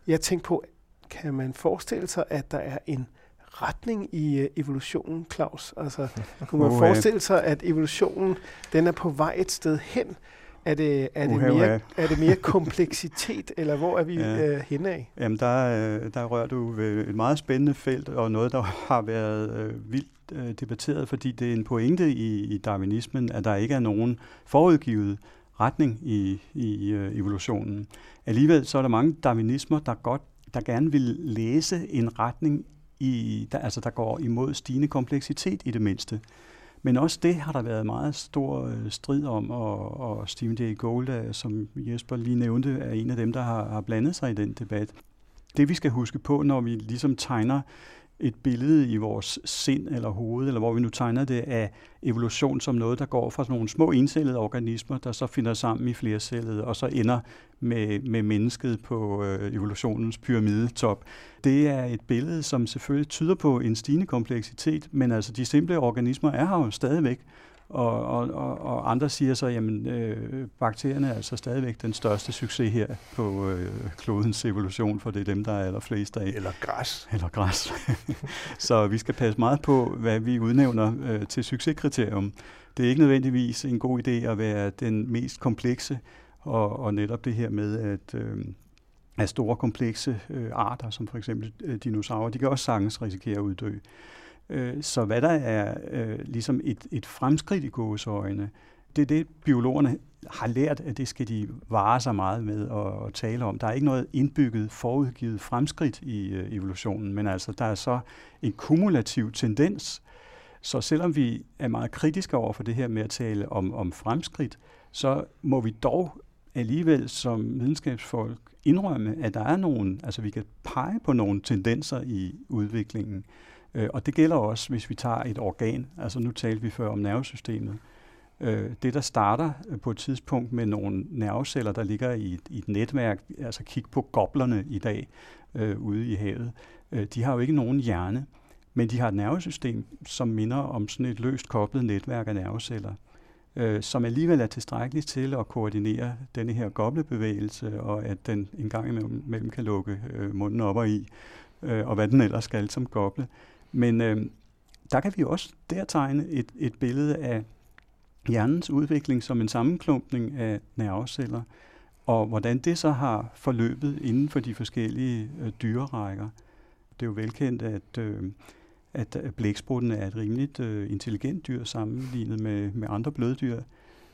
Jeg tænker på, kan man forestille sig, at der er en retning i øh, evolutionen, Claus? Altså, kunne man forestille sig, at evolutionen den er på vej et sted hen, Er det, er, det mere, er det mere kompleksitet, eller hvor er vi ja. øh, henne af? Jamen, der, øh, der rører du ved et meget spændende felt, og noget, der har været øh, vildt øh, debatteret, fordi det er en pointe i, i darwinismen, at der ikke er nogen forudgivet retning i, i øh, evolutionen. Alligevel så er der mange darwinismer, der godt der gerne vil læse en retning, i, der, altså der går imod stigende kompleksitet i det mindste. Men også det har der været meget stor øh, strid om, og, og Stephen D. Gold, øh, som Jesper lige nævnte, er en af dem, der har, har blandet sig i den debat. Det vi skal huske på, når vi ligesom tegner et billede i vores sind eller hoved, eller hvor vi nu tegner det af evolution som noget, der går fra sådan nogle små encellede organismer, der så finder sammen i flercellede, og så ender med, med mennesket på øh, evolutionens pyramidetop. Det er et billede, som selvfølgelig tyder på en stigende kompleksitet, men altså de simple organismer er her jo stadigvæk, og, og, og, og andre siger så, at øh, bakterierne er altså stadigvæk den største succes her på øh, klodens evolution, for det er dem, der er allerflest af. Eller græs. Eller græs. så vi skal passe meget på, hvad vi udnævner øh, til succeskriterium. Det er ikke nødvendigvis en god idé at være den mest komplekse, og, og netop det her med, at, øh, at store komplekse øh, arter, som for eksempel øh, dinosaurer, de kan også sagtens risikere at uddø. Øh, så hvad der er øh, ligesom et, et fremskridt i gåseøjne, det er det, biologerne har lært, at det skal de vare sig meget med at, at tale om. Der er ikke noget indbygget, forudgivet fremskridt i øh, evolutionen, men altså der er så en kumulativ tendens. Så selvom vi er meget kritiske over for det her med at tale om, om fremskridt, så må vi dog alligevel som videnskabsfolk indrømme, at der er nogen, altså vi kan pege på nogle tendenser i udviklingen. Øh, og det gælder også, hvis vi tager et organ. Altså nu talte vi før om nervesystemet. Øh, det, der starter øh, på et tidspunkt med nogle nerveceller, der ligger i et, i et netværk, altså kig på goblerne i dag øh, ude i havet, øh, de har jo ikke nogen hjerne, men de har et nervesystem, som minder om sådan et løst koblet netværk af nerveceller, øh, som alligevel er tilstrækkeligt til at koordinere denne her goblebevægelse, og at den en gang imellem kan lukke øh, munden op og i, øh, og hvad den ellers skal som goble. Men øh, der kan vi også der tegne et, et billede af hjernens udvikling som en sammenklumpning af nerveceller, og hvordan det så har forløbet inden for de forskellige øh, dyrerækker. Det er jo velkendt, at, øh, at øh, blæksprutten er et rimeligt øh, intelligent dyr sammenlignet med, med andre bløddyr,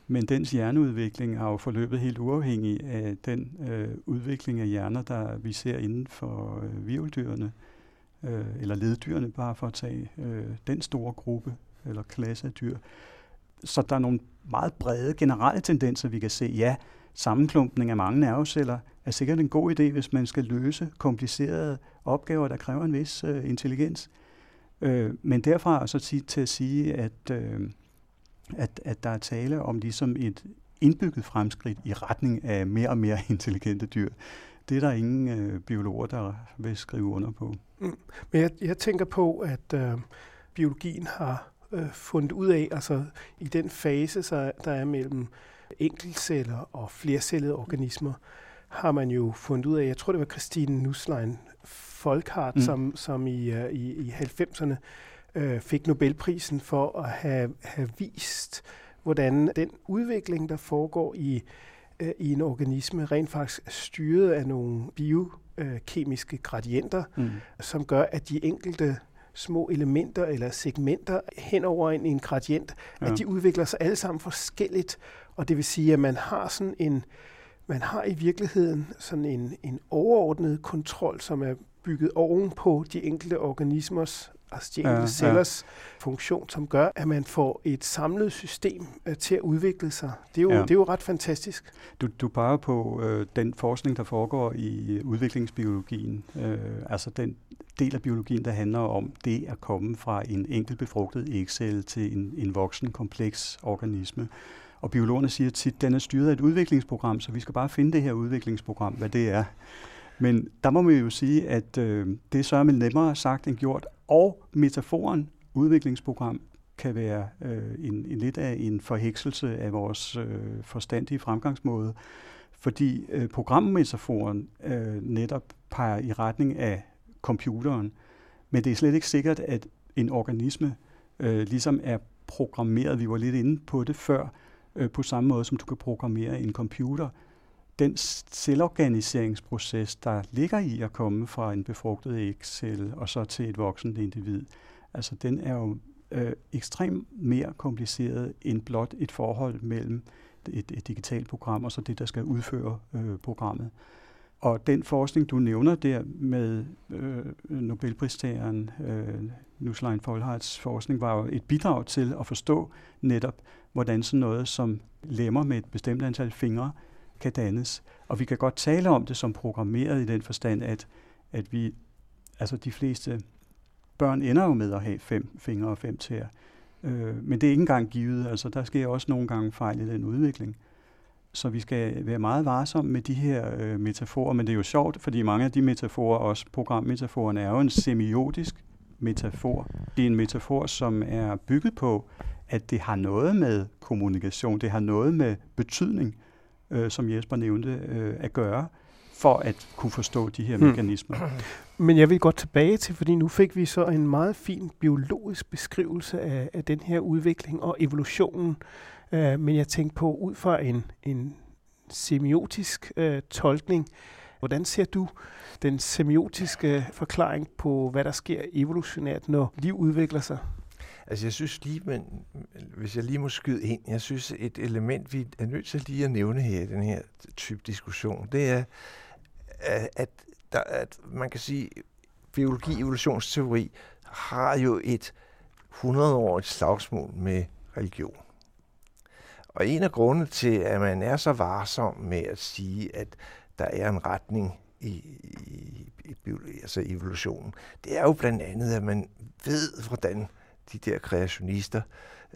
men dens hjerneudvikling har jo forløbet helt uafhængig af den øh, udvikling af hjerner, der vi ser inden for øh, virveldyrene øh, Øh, eller leddyrene, bare for at tage øh, den store gruppe eller klasse af dyr. Så der er nogle meget brede generelle tendenser, vi kan se. Ja, sammenklumpning af mange nerveceller er sikkert en god idé, hvis man skal løse komplicerede opgaver, der kræver en vis øh, intelligens. Øh, men derfra så til, til at sige, at, øh, at, at der er tale om ligesom et indbygget fremskridt i retning af mere og mere intelligente dyr, det er der ingen øh, biologer, der vil skrive under på. Mm. Men jeg, jeg tænker på, at øh, biologien har øh, fundet ud af, altså i den fase, så der er mellem enkeltceller og flercellede organismer, har man jo fundet ud af, jeg tror det var Christine Nusslein Folkhardt, mm. som, som i, uh, i, i 90'erne øh, fik Nobelprisen for at have, have vist, hvordan den udvikling, der foregår i øh, i en organisme rent faktisk er styret af nogle biokemiske gradienter, mm. som gør, at de enkelte små elementer eller segmenter hen over en, en gradient, ja. at de udvikler sig alle sammen forskelligt. Og det vil sige, at man har sådan en, man har i virkeligheden sådan en, en overordnet kontrol, som er bygget oven på de enkelte organismers altså de enkelte ja, cellers ja. funktion, som gør, at man får et samlet system uh, til at udvikle sig. Det er jo, ja. det er jo ret fantastisk. Du, du peger på øh, den forskning, der foregår i udviklingsbiologien, øh, altså den del af biologien, der handler om det at komme fra en enkelt befrugtet ægcelle til en, en voksen, kompleks organisme. Og biologerne siger tit, at den er styret af et udviklingsprogram, så vi skal bare finde det her udviklingsprogram, hvad det er. Men der må man jo sige, at øh, det er sørme nemmere sagt end gjort, og metaforen udviklingsprogram kan være øh, en, en lidt af en forhekselse af vores øh, forstandige fremgangsmåde, fordi øh, programmetaforen øh, netop peger i retning af computeren, men det er slet ikke sikkert, at en organisme øh, ligesom er programmeret, vi var lidt inde på det før, øh, på samme måde som du kan programmere en computer. Den selvorganiseringsproces, der ligger i at komme fra en befrugtet ægcelle og så til et voksent individ, altså den er jo øh, ekstremt mere kompliceret end blot et forhold mellem et, et digitalt program og så det, der skal udføre øh, programmet. Og den forskning, du nævner der med øh, Nobelpristageren øh, Nusslein Folhards forskning, var jo et bidrag til at forstå netop, hvordan sådan noget som lemmer med et bestemt antal fingre kan dannes. Og vi kan godt tale om det som programmeret i den forstand, at, at vi, altså de fleste børn ender jo med at have fem fingre og fem tæer. Øh, men det er ikke engang givet. Altså, der sker også nogle gange fejl i den udvikling. Så vi skal være meget varsomme med de her øh, metaforer, men det er jo sjovt, fordi mange af de metaforer, også programmetaforerne, er jo en semiotisk metafor. Det er en metafor, som er bygget på, at det har noget med kommunikation, det har noget med betydning, øh, som Jesper nævnte, øh, at gøre, for at kunne forstå de her hmm. mekanismer. Men jeg vil godt tilbage til, fordi nu fik vi så en meget fin biologisk beskrivelse af, af den her udvikling og evolutionen. Uh, men jeg tænkte på, ud fra en, en semiotisk uh, tolkning, hvordan ser du den semiotiske forklaring på, hvad der sker evolutionært, når liv udvikler sig? Altså jeg synes lige, men, hvis jeg lige må skyde ind, jeg synes et element, vi er nødt til lige at nævne her i den her type diskussion, det er, øh, at, der, at man kan sige, biologi, evolutionsteori har jo et 100-årigt slagsmål med religion. Og en af grundene til, at man er så varsom med at sige, at der er en retning i, i, i altså evolutionen, det er jo blandt andet, at man ved, hvordan de der kreationister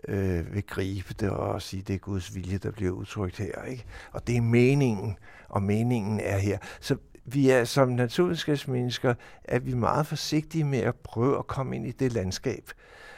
øh, vil gribe det og sige, det er Guds vilje, der bliver udtrykt her. Ikke? Og det er meningen, og meningen er her. Så vi er som naturvidenskabsmennesker, er vi meget forsigtige med at prøve at komme ind i det landskab.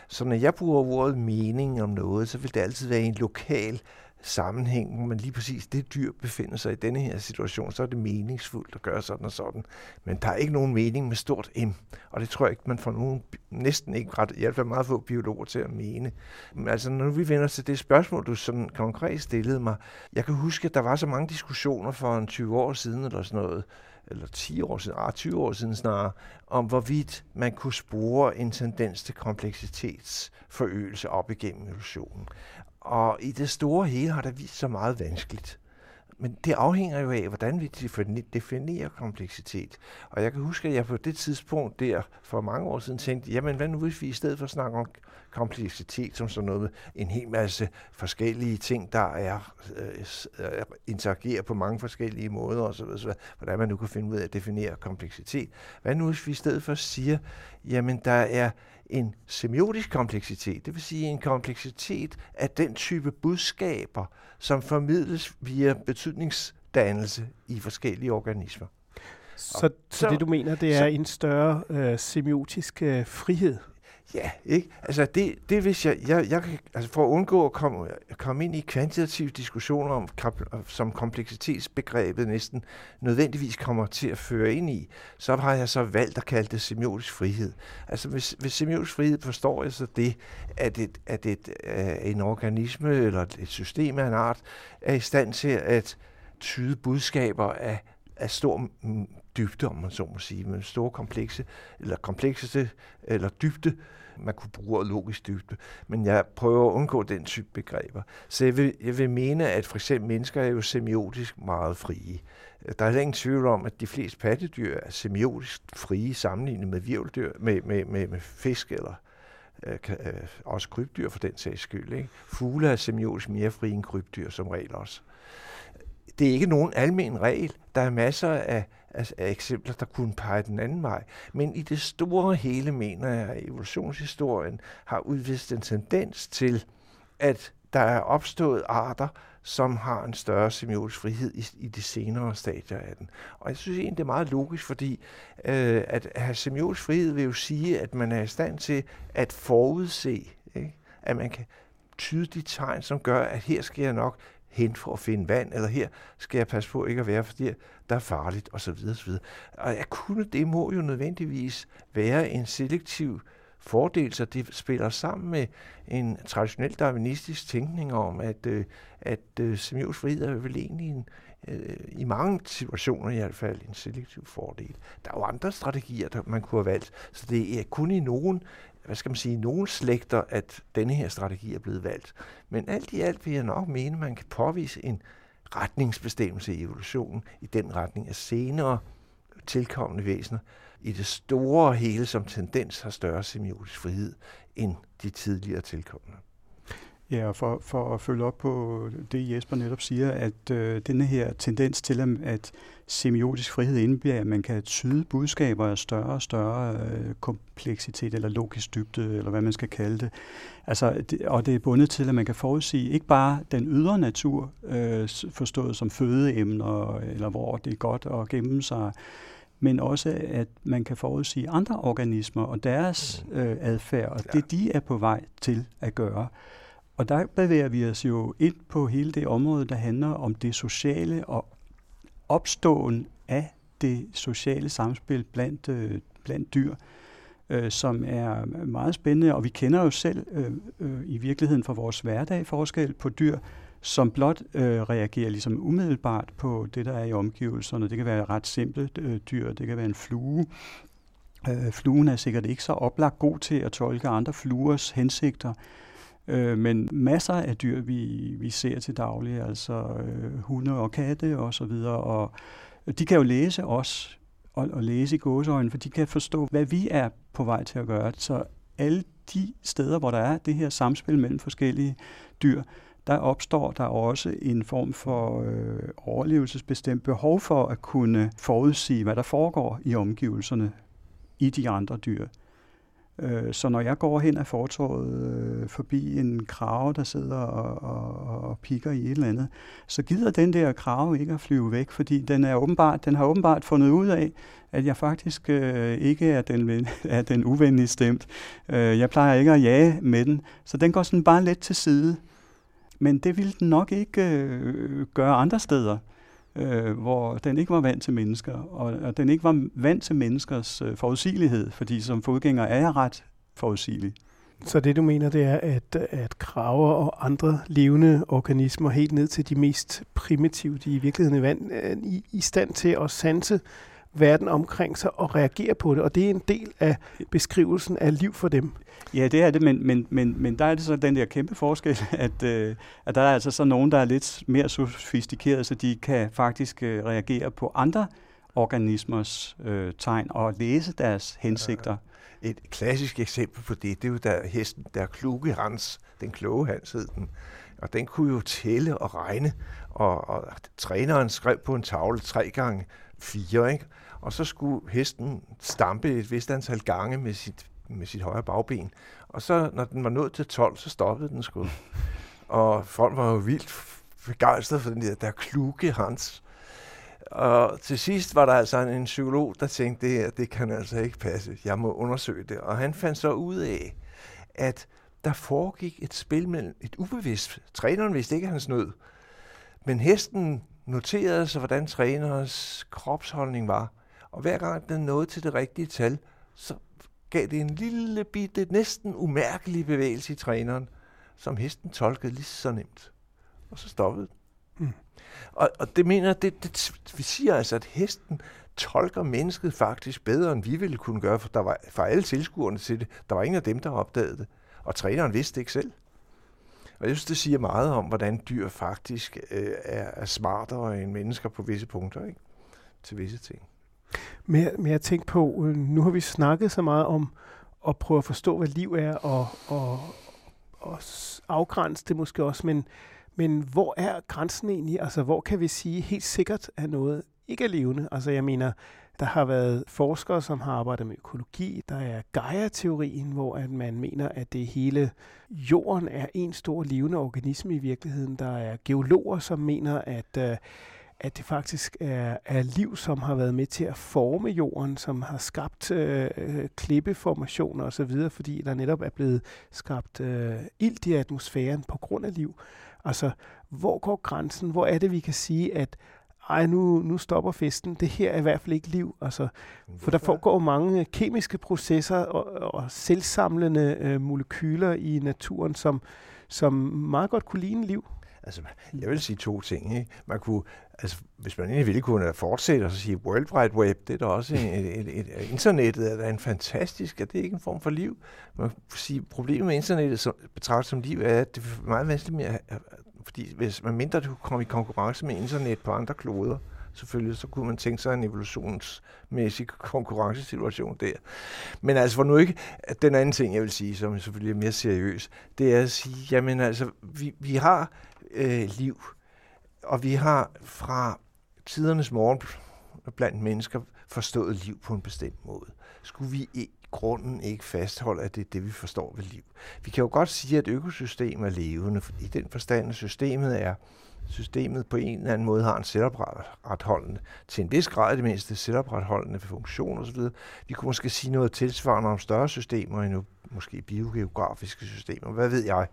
Så når jeg bruger ordet mening om noget, så vil det altid være en lokal sammenhæng, hvor man lige præcis det dyr befinder sig i denne her situation, så er det meningsfuldt at gøre sådan og sådan. Men der er ikke nogen mening med stort M, og det tror jeg ikke, man får nogen, næsten ikke ret, i hvert fald meget få biologer til at mene. Men altså, når vi vender til det spørgsmål, du sådan konkret stillede mig, jeg kan huske, at der var så mange diskussioner for en 20 år siden, eller sådan noget, eller 10 år siden, ah, 20 år siden snarere, om hvorvidt man kunne spore en tendens til kompleksitetsforøgelse op igennem evolutionen. Og i det store hele har det vist sig meget vanskeligt. Men det afhænger jo af, hvordan vi definerer kompleksitet. Og jeg kan huske, at jeg på det tidspunkt der for mange år siden tænkte, jamen hvad nu hvis vi i stedet for at snakke om kompleksitet som sådan noget med en hel masse forskellige ting, der er øh, interagerer på mange forskellige måder osv., så, hvordan man nu kan finde ud af at definere kompleksitet. Hvad nu hvis vi i stedet for siger, jamen der er en semiotisk kompleksitet, det vil sige en kompleksitet af den type budskaber, som formidles via betydningsdannelse i forskellige organismer. Så, så, så det du mener, det er en større øh, semiotisk øh, frihed? Ja, ikke? Altså det, det hvis jeg, jeg, jeg kan, altså for at undgå at komme, komme ind i kvantitative diskussioner om, som kompleksitetsbegrebet næsten nødvendigvis kommer til at føre ind i, så har jeg så valgt at kalde det semiotisk frihed. Altså hvis, hvis semiotisk frihed forstår jeg så det, at, et, at et, uh, en organisme eller et system af en art er i stand til at tyde budskaber af, af stor dybde, om man så må sige, men store komplekse, eller komplekseste, eller dybde, man kunne bruge logisk dybde, men jeg prøver at undgå den type begreber. Så jeg vil, jeg vil mene, at for eksempel mennesker er jo semiotisk meget frie. Der er ingen tvivl om, at de fleste pattedyr er semiotisk frie sammenlignet med virveldyr, med, med, med, med fisk eller øh, øh, også krybdyr for den sags skyld. Ikke? Fugle er semiotisk mere frie end krybdyr som regel også. Det er ikke nogen almen regel. Der er masser af af, af eksempler, der kunne pege den anden vej. Men i det store hele mener jeg, at evolutionshistorien har udvist en tendens til, at der er opstået arter, som har en større semiotisk frihed i, i de senere stadier af den. Og jeg synes egentlig, det er meget logisk, fordi øh, at have semiotisk frihed vil jo sige, at man er i stand til at forudse, ikke? at man kan tyde de tegn, som gør, at her skal jeg nok hen for at finde vand, eller her skal jeg passe på ikke at være, fordi der er farligt, osv. osv. Og at kunne det må jo nødvendigvis være en selektiv fordel, så det spiller sammen med en traditionel darwinistisk tænkning om, at, øh, at øh, semiotisk frihed er vel egentlig en, øh, i mange situationer i hvert fald en selektiv fordel. Der er jo andre strategier, der man kunne have valgt, så det er kun i nogen hvad skal man sige, nogle slægter, at denne her strategi er blevet valgt. Men alt i alt vil jeg nok mene, at man kan påvise en retningsbestemmelse i evolutionen i den retning, at senere tilkommende væsener i det store hele som tendens har større semiotisk frihed end de tidligere tilkommende. Ja, og for, for at følge op på det, Jesper netop siger, at øh, denne her tendens til, at semiotisk frihed indebærer, at man kan tyde budskaber af større og større øh, kompleksitet, eller logisk dybde, eller hvad man skal kalde det. Altså, det, og det er bundet til, at man kan forudsige ikke bare den ydre natur, øh, forstået som fødeemner, eller hvor det er godt at gemme sig, men også at man kan forudsige andre organismer og deres øh, adfærd, og det de er på vej til at gøre. Og der bevæger vi os jo ind på hele det område, der handler om det sociale og opståen af det sociale samspil blandt, øh, blandt dyr, øh, som er meget spændende. Og vi kender jo selv øh, øh, i virkeligheden fra vores hverdag forskel på dyr, som blot øh, reagerer ligesom umiddelbart på det, der er i omgivelserne. Det kan være ret simple øh, dyr, det kan være en flue. Øh, fluen er sikkert ikke så oplagt god til at tolke andre fluers hensigter, øh, Øh, men masser af dyr, vi, vi ser til daglig, altså øh, hunde og katte og så videre, og de kan jo læse os, og, og læse i gåseøjne, for de kan forstå, hvad vi er på vej til at gøre. Så alle de steder, hvor der er det her samspil mellem forskellige dyr, der opstår der også en form for øh, overlevelsesbestemt behov for at kunne forudsige, hvad der foregår i omgivelserne i de andre dyr. Øh, så når jeg går hen af fortorvet øh, forbi en krave, der sidder og, og, og pikker i et eller andet, så gider den der krave ikke at flyve væk, fordi den, er åbenbart, den har åbenbart fundet ud af, at jeg faktisk øh, ikke er den, er den uvenlige stemt. Øh, jeg plejer ikke at jage med den, så den går sådan bare lidt til side. Men det ville den nok ikke øh, gøre andre steder, øh, hvor den ikke var vant til mennesker, og, og den ikke var vant til menneskers øh, forudsigelighed, fordi som fodgænger er jeg ret forudsigelig. Så det du mener, det er, at, at kraver og andre levende organismer, helt ned til de mest primitive, de i virkeligheden er vand, er øh, i, i stand til at sanse verden omkring sig og reagere på det, og det er en del af beskrivelsen af liv for dem. Ja, det er det, men, men, men, men der er det så den der kæmpe forskel, at, øh, at der er altså så nogen, der er lidt mere sofistikeret, så de kan faktisk øh, reagere på andre organismers øh, tegn og læse deres hensigter. Et klassisk eksempel på det, det er jo der hesten, der kluge Hans, den kloge Hans hed den, og den kunne jo tælle og regne, og, og træneren skrev på en tavle tre gange fire, ikke? og så skulle hesten stampe et vist antal gange med sit med sit højre bagben. Og så, når den var nået til 12, så stoppede den sgu. og folk var jo vildt begejstrede for den der, der kluge Hans. Og til sidst var der altså en, en psykolog, der tænkte, det her, det kan altså ikke passe. Jeg må undersøge det. Og han fandt så ud af, at der foregik et spil mellem et ubevidst. Træneren vidste ikke, at han snød. Men hesten noterede sig, hvordan trænerens kropsholdning var. Og hver gang den nåede til det rigtige tal, så gav det en lille bitte, næsten umærkelig bevægelse i træneren, som hesten tolkede lige så nemt. Og så stoppede mm. og, og det mener det, det, vi siger altså, at hesten tolker mennesket faktisk bedre, end vi ville kunne gøre, for der var for alle tilskuerne til det, der var ingen af dem, der opdagede det. Og træneren vidste det ikke selv. Og jeg synes, det siger meget om, hvordan dyr faktisk øh, er, er smartere end mennesker på visse punkter, ikke? til visse ting. Men, men jeg tænkte på, øh, nu har vi snakket så meget om at prøve at forstå, hvad liv er, og, og, og afgrænse det måske også, men, men hvor er grænsen egentlig? Altså, hvor kan vi sige helt sikkert, at noget ikke er levende? Altså, jeg mener, der har været forskere, som har arbejdet med økologi. Der er Gaia-teorien, hvor at man mener, at det hele jorden er en stor levende organisme i virkeligheden. Der er geologer, som mener, at øh, at det faktisk er, er liv, som har været med til at forme jorden, som har skabt øh, klippeformationer osv., fordi der netop er blevet skabt øh, ilt i atmosfæren på grund af liv. Altså, hvor går grænsen? Hvor er det, vi kan sige, at ej, nu, nu stopper festen. Det her er i hvert fald ikke liv. Altså, for der foregår mange kemiske processer og, og selvsamlende øh, molekyler i naturen, som, som meget godt kunne ligne liv. Altså, jeg vil sige to ting. Ikke? Man kunne, altså, hvis man egentlig ville kunne fortsætte og så sige World Wide Web, det er da også et, et, et, et, internettet er da en fantastisk, er det ikke en form for liv? Man kan sige, problemet med internettet som, betragtet som liv er, at det er meget vanskeligt med, fordi hvis man mindre det kommer komme i konkurrence med internet på andre kloder, selvfølgelig, så kunne man tænke sig en evolutionsmæssig konkurrencesituation der. Men altså for nu ikke, at den anden ting, jeg vil sige, som selvfølgelig er mere seriøs, det er at sige, jamen altså, vi, vi har øh, liv, og vi har fra tidernes morgen blandt mennesker forstået liv på en bestemt måde. Skulle vi i grunden ikke fastholde, at det er det, vi forstår ved liv? Vi kan jo godt sige, at økosystem er levende, i den forstand, at systemet er systemet på en eller anden måde har en selvopretholdende, til en vis grad det mindste selvopretholdende funktion osv. Vi kunne måske sige noget tilsvarende om større systemer endnu, måske biogeografiske systemer, hvad ved jeg.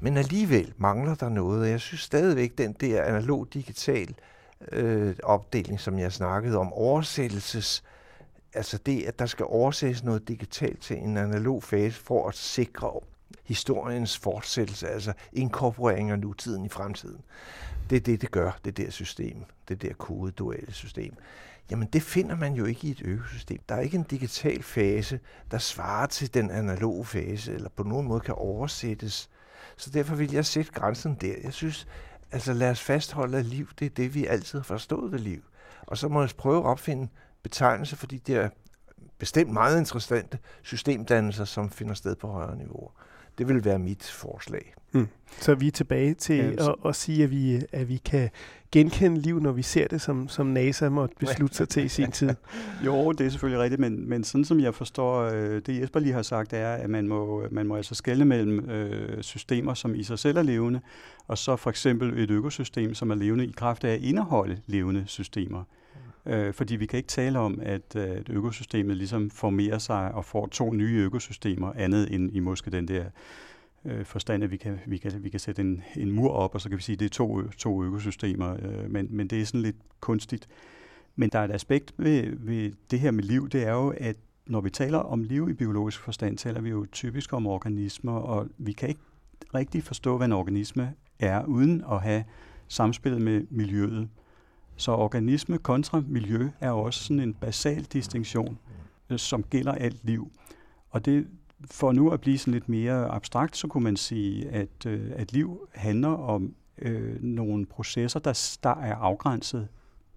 Men alligevel mangler der noget, og jeg synes stadigvæk, den der analog-digital øh, opdeling, som jeg snakkede om, oversættelses, altså det, at der skal oversættes noget digitalt til en analog fase for at sikre historiens fortsættelse, altså inkorporering af nutiden i fremtiden. Det er det, det gør, det der system, det der kodeduelle system. Jamen det finder man jo ikke i et økosystem. Der er ikke en digital fase, der svarer til den analoge fase, eller på nogen måde kan oversættes. Så derfor vil jeg sætte grænsen der. Jeg synes, altså lad os fastholde, at liv, det er det, vi altid har forstået ved liv. Og så må jeg prøve at opfinde betegnelser for de der bestemt meget interessante systemdannelser, som finder sted på højere niveauer. Det vil være mit forslag. Mm. Så vi er tilbage til ja, at, at sige, at vi, at vi kan genkende liv, når vi ser det, som, som NASA måtte beslutte sig til i sin tid. jo, det er selvfølgelig rigtigt, men, men sådan som jeg forstår, øh, det Jesper lige har sagt, er, at man må, man må altså skelne mellem øh, systemer, som i sig selv er levende, og så for eksempel et økosystem, som er levende i kraft af at indeholde levende systemer. Øh, fordi vi kan ikke tale om, at, øh, at økosystemet ligesom formerer sig og får to nye økosystemer, andet end i måske den der øh, forstand, at vi kan, vi kan, vi kan sætte en, en mur op, og så kan vi sige, at det er to, to økosystemer, øh, men, men det er sådan lidt kunstigt. Men der er et aspekt ved, ved det her med liv, det er jo, at når vi taler om liv i biologisk forstand, taler vi jo typisk om organismer, og vi kan ikke rigtig forstå, hvad en organisme er, uden at have samspillet med miljøet. Så organisme kontra miljø er også sådan en basal distinktion, øh, som gælder alt liv. Og det, for nu at blive sådan lidt mere abstrakt, så kunne man sige, at, øh, at liv handler om øh, nogle processer, der, der er afgrænset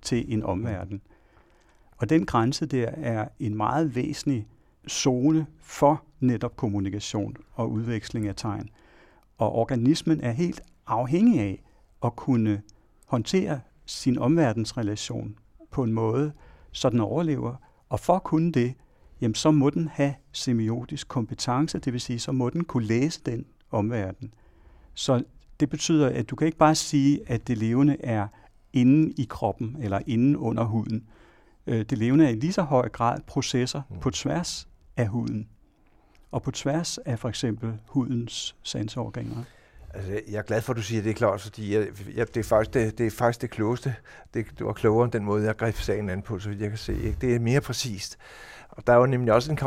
til en omverden. Og den grænse der er en meget væsentlig zone for netop kommunikation og udveksling af tegn. Og organismen er helt afhængig af at kunne håndtere sin omverdensrelation på en måde, så den overlever. Og for at kunne det, jamen så må den have semiotisk kompetence, det vil sige, så må den kunne læse den omverden. Så det betyder, at du kan ikke bare sige, at det levende er inde i kroppen eller inde under huden. Øh, det levende er i lige så høj grad processer mm. på tværs af huden og på tværs af for eksempel hudens sanseorganer. Altså, jeg er glad for, at du siger det, klart, fordi jeg, jeg, det, er faktisk det, det er faktisk det klogeste. Det, det var klogere end den måde, jeg greb sagen an på, så vidt jeg kan se. Ikke? Det er mere præcist. Og der er jo nemlig også en,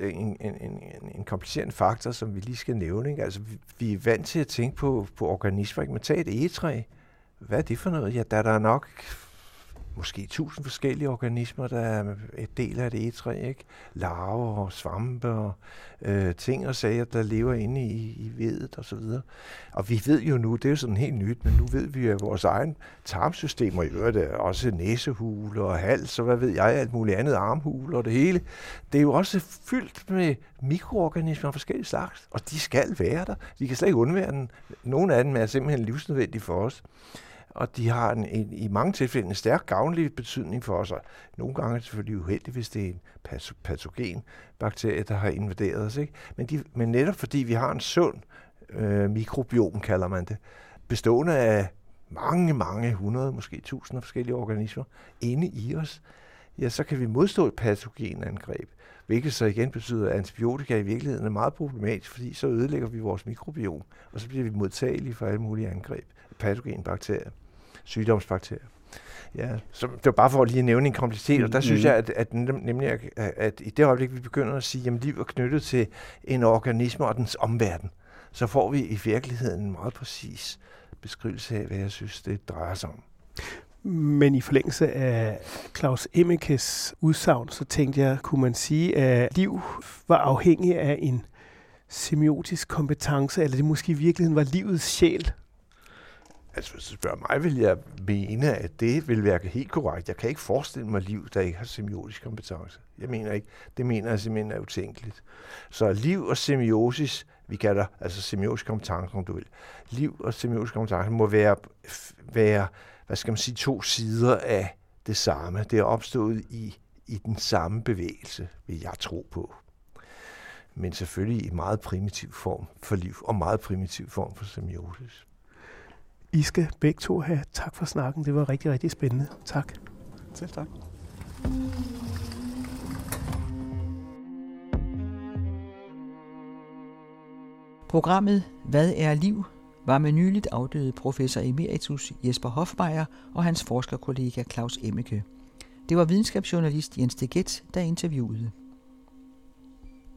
en, en, en, en komplicerende faktor, som vi lige skal nævne. Ikke? Altså, vi, vi er vant til at tænke på, på organismer. Ikke? Man tager et egetræ. Hvad er det for noget? Ja, der er der nok måske tusind forskellige organismer, der er et del af det egetræ, ikke? Larver og svampe og øh, ting og sager, der lever inde i, i vedet og så videre. Og vi ved jo nu, det er jo sådan helt nyt, men nu ved vi, at vores egen tarmsystem, og i øvrigt er også næsehule og hals, og hvad ved jeg, alt muligt andet, armhule og det hele, det er jo også fyldt med mikroorganismer af forskellige slags, og de skal være der. Vi kan slet ikke undvære den. Nogle af dem er simpelthen livsnødvendige for os og de har en, en, i mange tilfælde en stærk gavnlig betydning for os. Og nogle gange er det selvfølgelig uheldigt, hvis det er en patogen bakterie, der har invaderet os. Ikke? Men, de, men netop fordi vi har en sund øh, mikrobiom, kalder man det, bestående af mange, mange hundrede, måske tusinder forskellige organismer inde i os, ja, så kan vi modstå et patogenangreb. Hvilket så igen betyder, at antibiotika i virkeligheden er meget problematisk, fordi så ødelægger vi vores mikrobiom, og så bliver vi modtagelige for alle mulige angreb, patogenbakterier sygdomsbakterier. Ja, så det var bare for at lige nævne en kompleksitet, og der synes mm. jeg, at, at, nemlig, at, at i det øjeblik, vi begynder at sige, at liv er knyttet til en organisme og dens omverden, så får vi i virkeligheden en meget præcis beskrivelse af, hvad jeg synes, det drejer sig om. Men i forlængelse af Claus Emmekes udsagn, så tænkte jeg, kunne man sige, at liv var afhængig af en semiotisk kompetence, eller det måske i virkeligheden var livets sjæl? Altså, hvis du spørger mig, vil jeg mene, at det vil være helt korrekt. Jeg kan ikke forestille mig liv, der ikke har semiotisk kompetence. Jeg mener ikke. Det mener jeg simpelthen er utænkeligt. Så liv og semiosis, vi kalder altså semiotisk kompetence, om du vil. Liv og semiotisk kompetence må være, være hvad skal man sige, to sider af det samme. Det er opstået i, i den samme bevægelse, vil jeg tro på. Men selvfølgelig i meget primitiv form for liv, og meget primitiv form for semiosis. I skal begge to have tak for snakken. Det var rigtig, rigtig spændende. Tak. Selv tak. Programmet Hvad er liv? var med nyligt afdøde professor emeritus Jesper Hofmeier og hans forskerkollega Claus Emmeke. Det var videnskabsjournalist Jens Deget, der interviewede.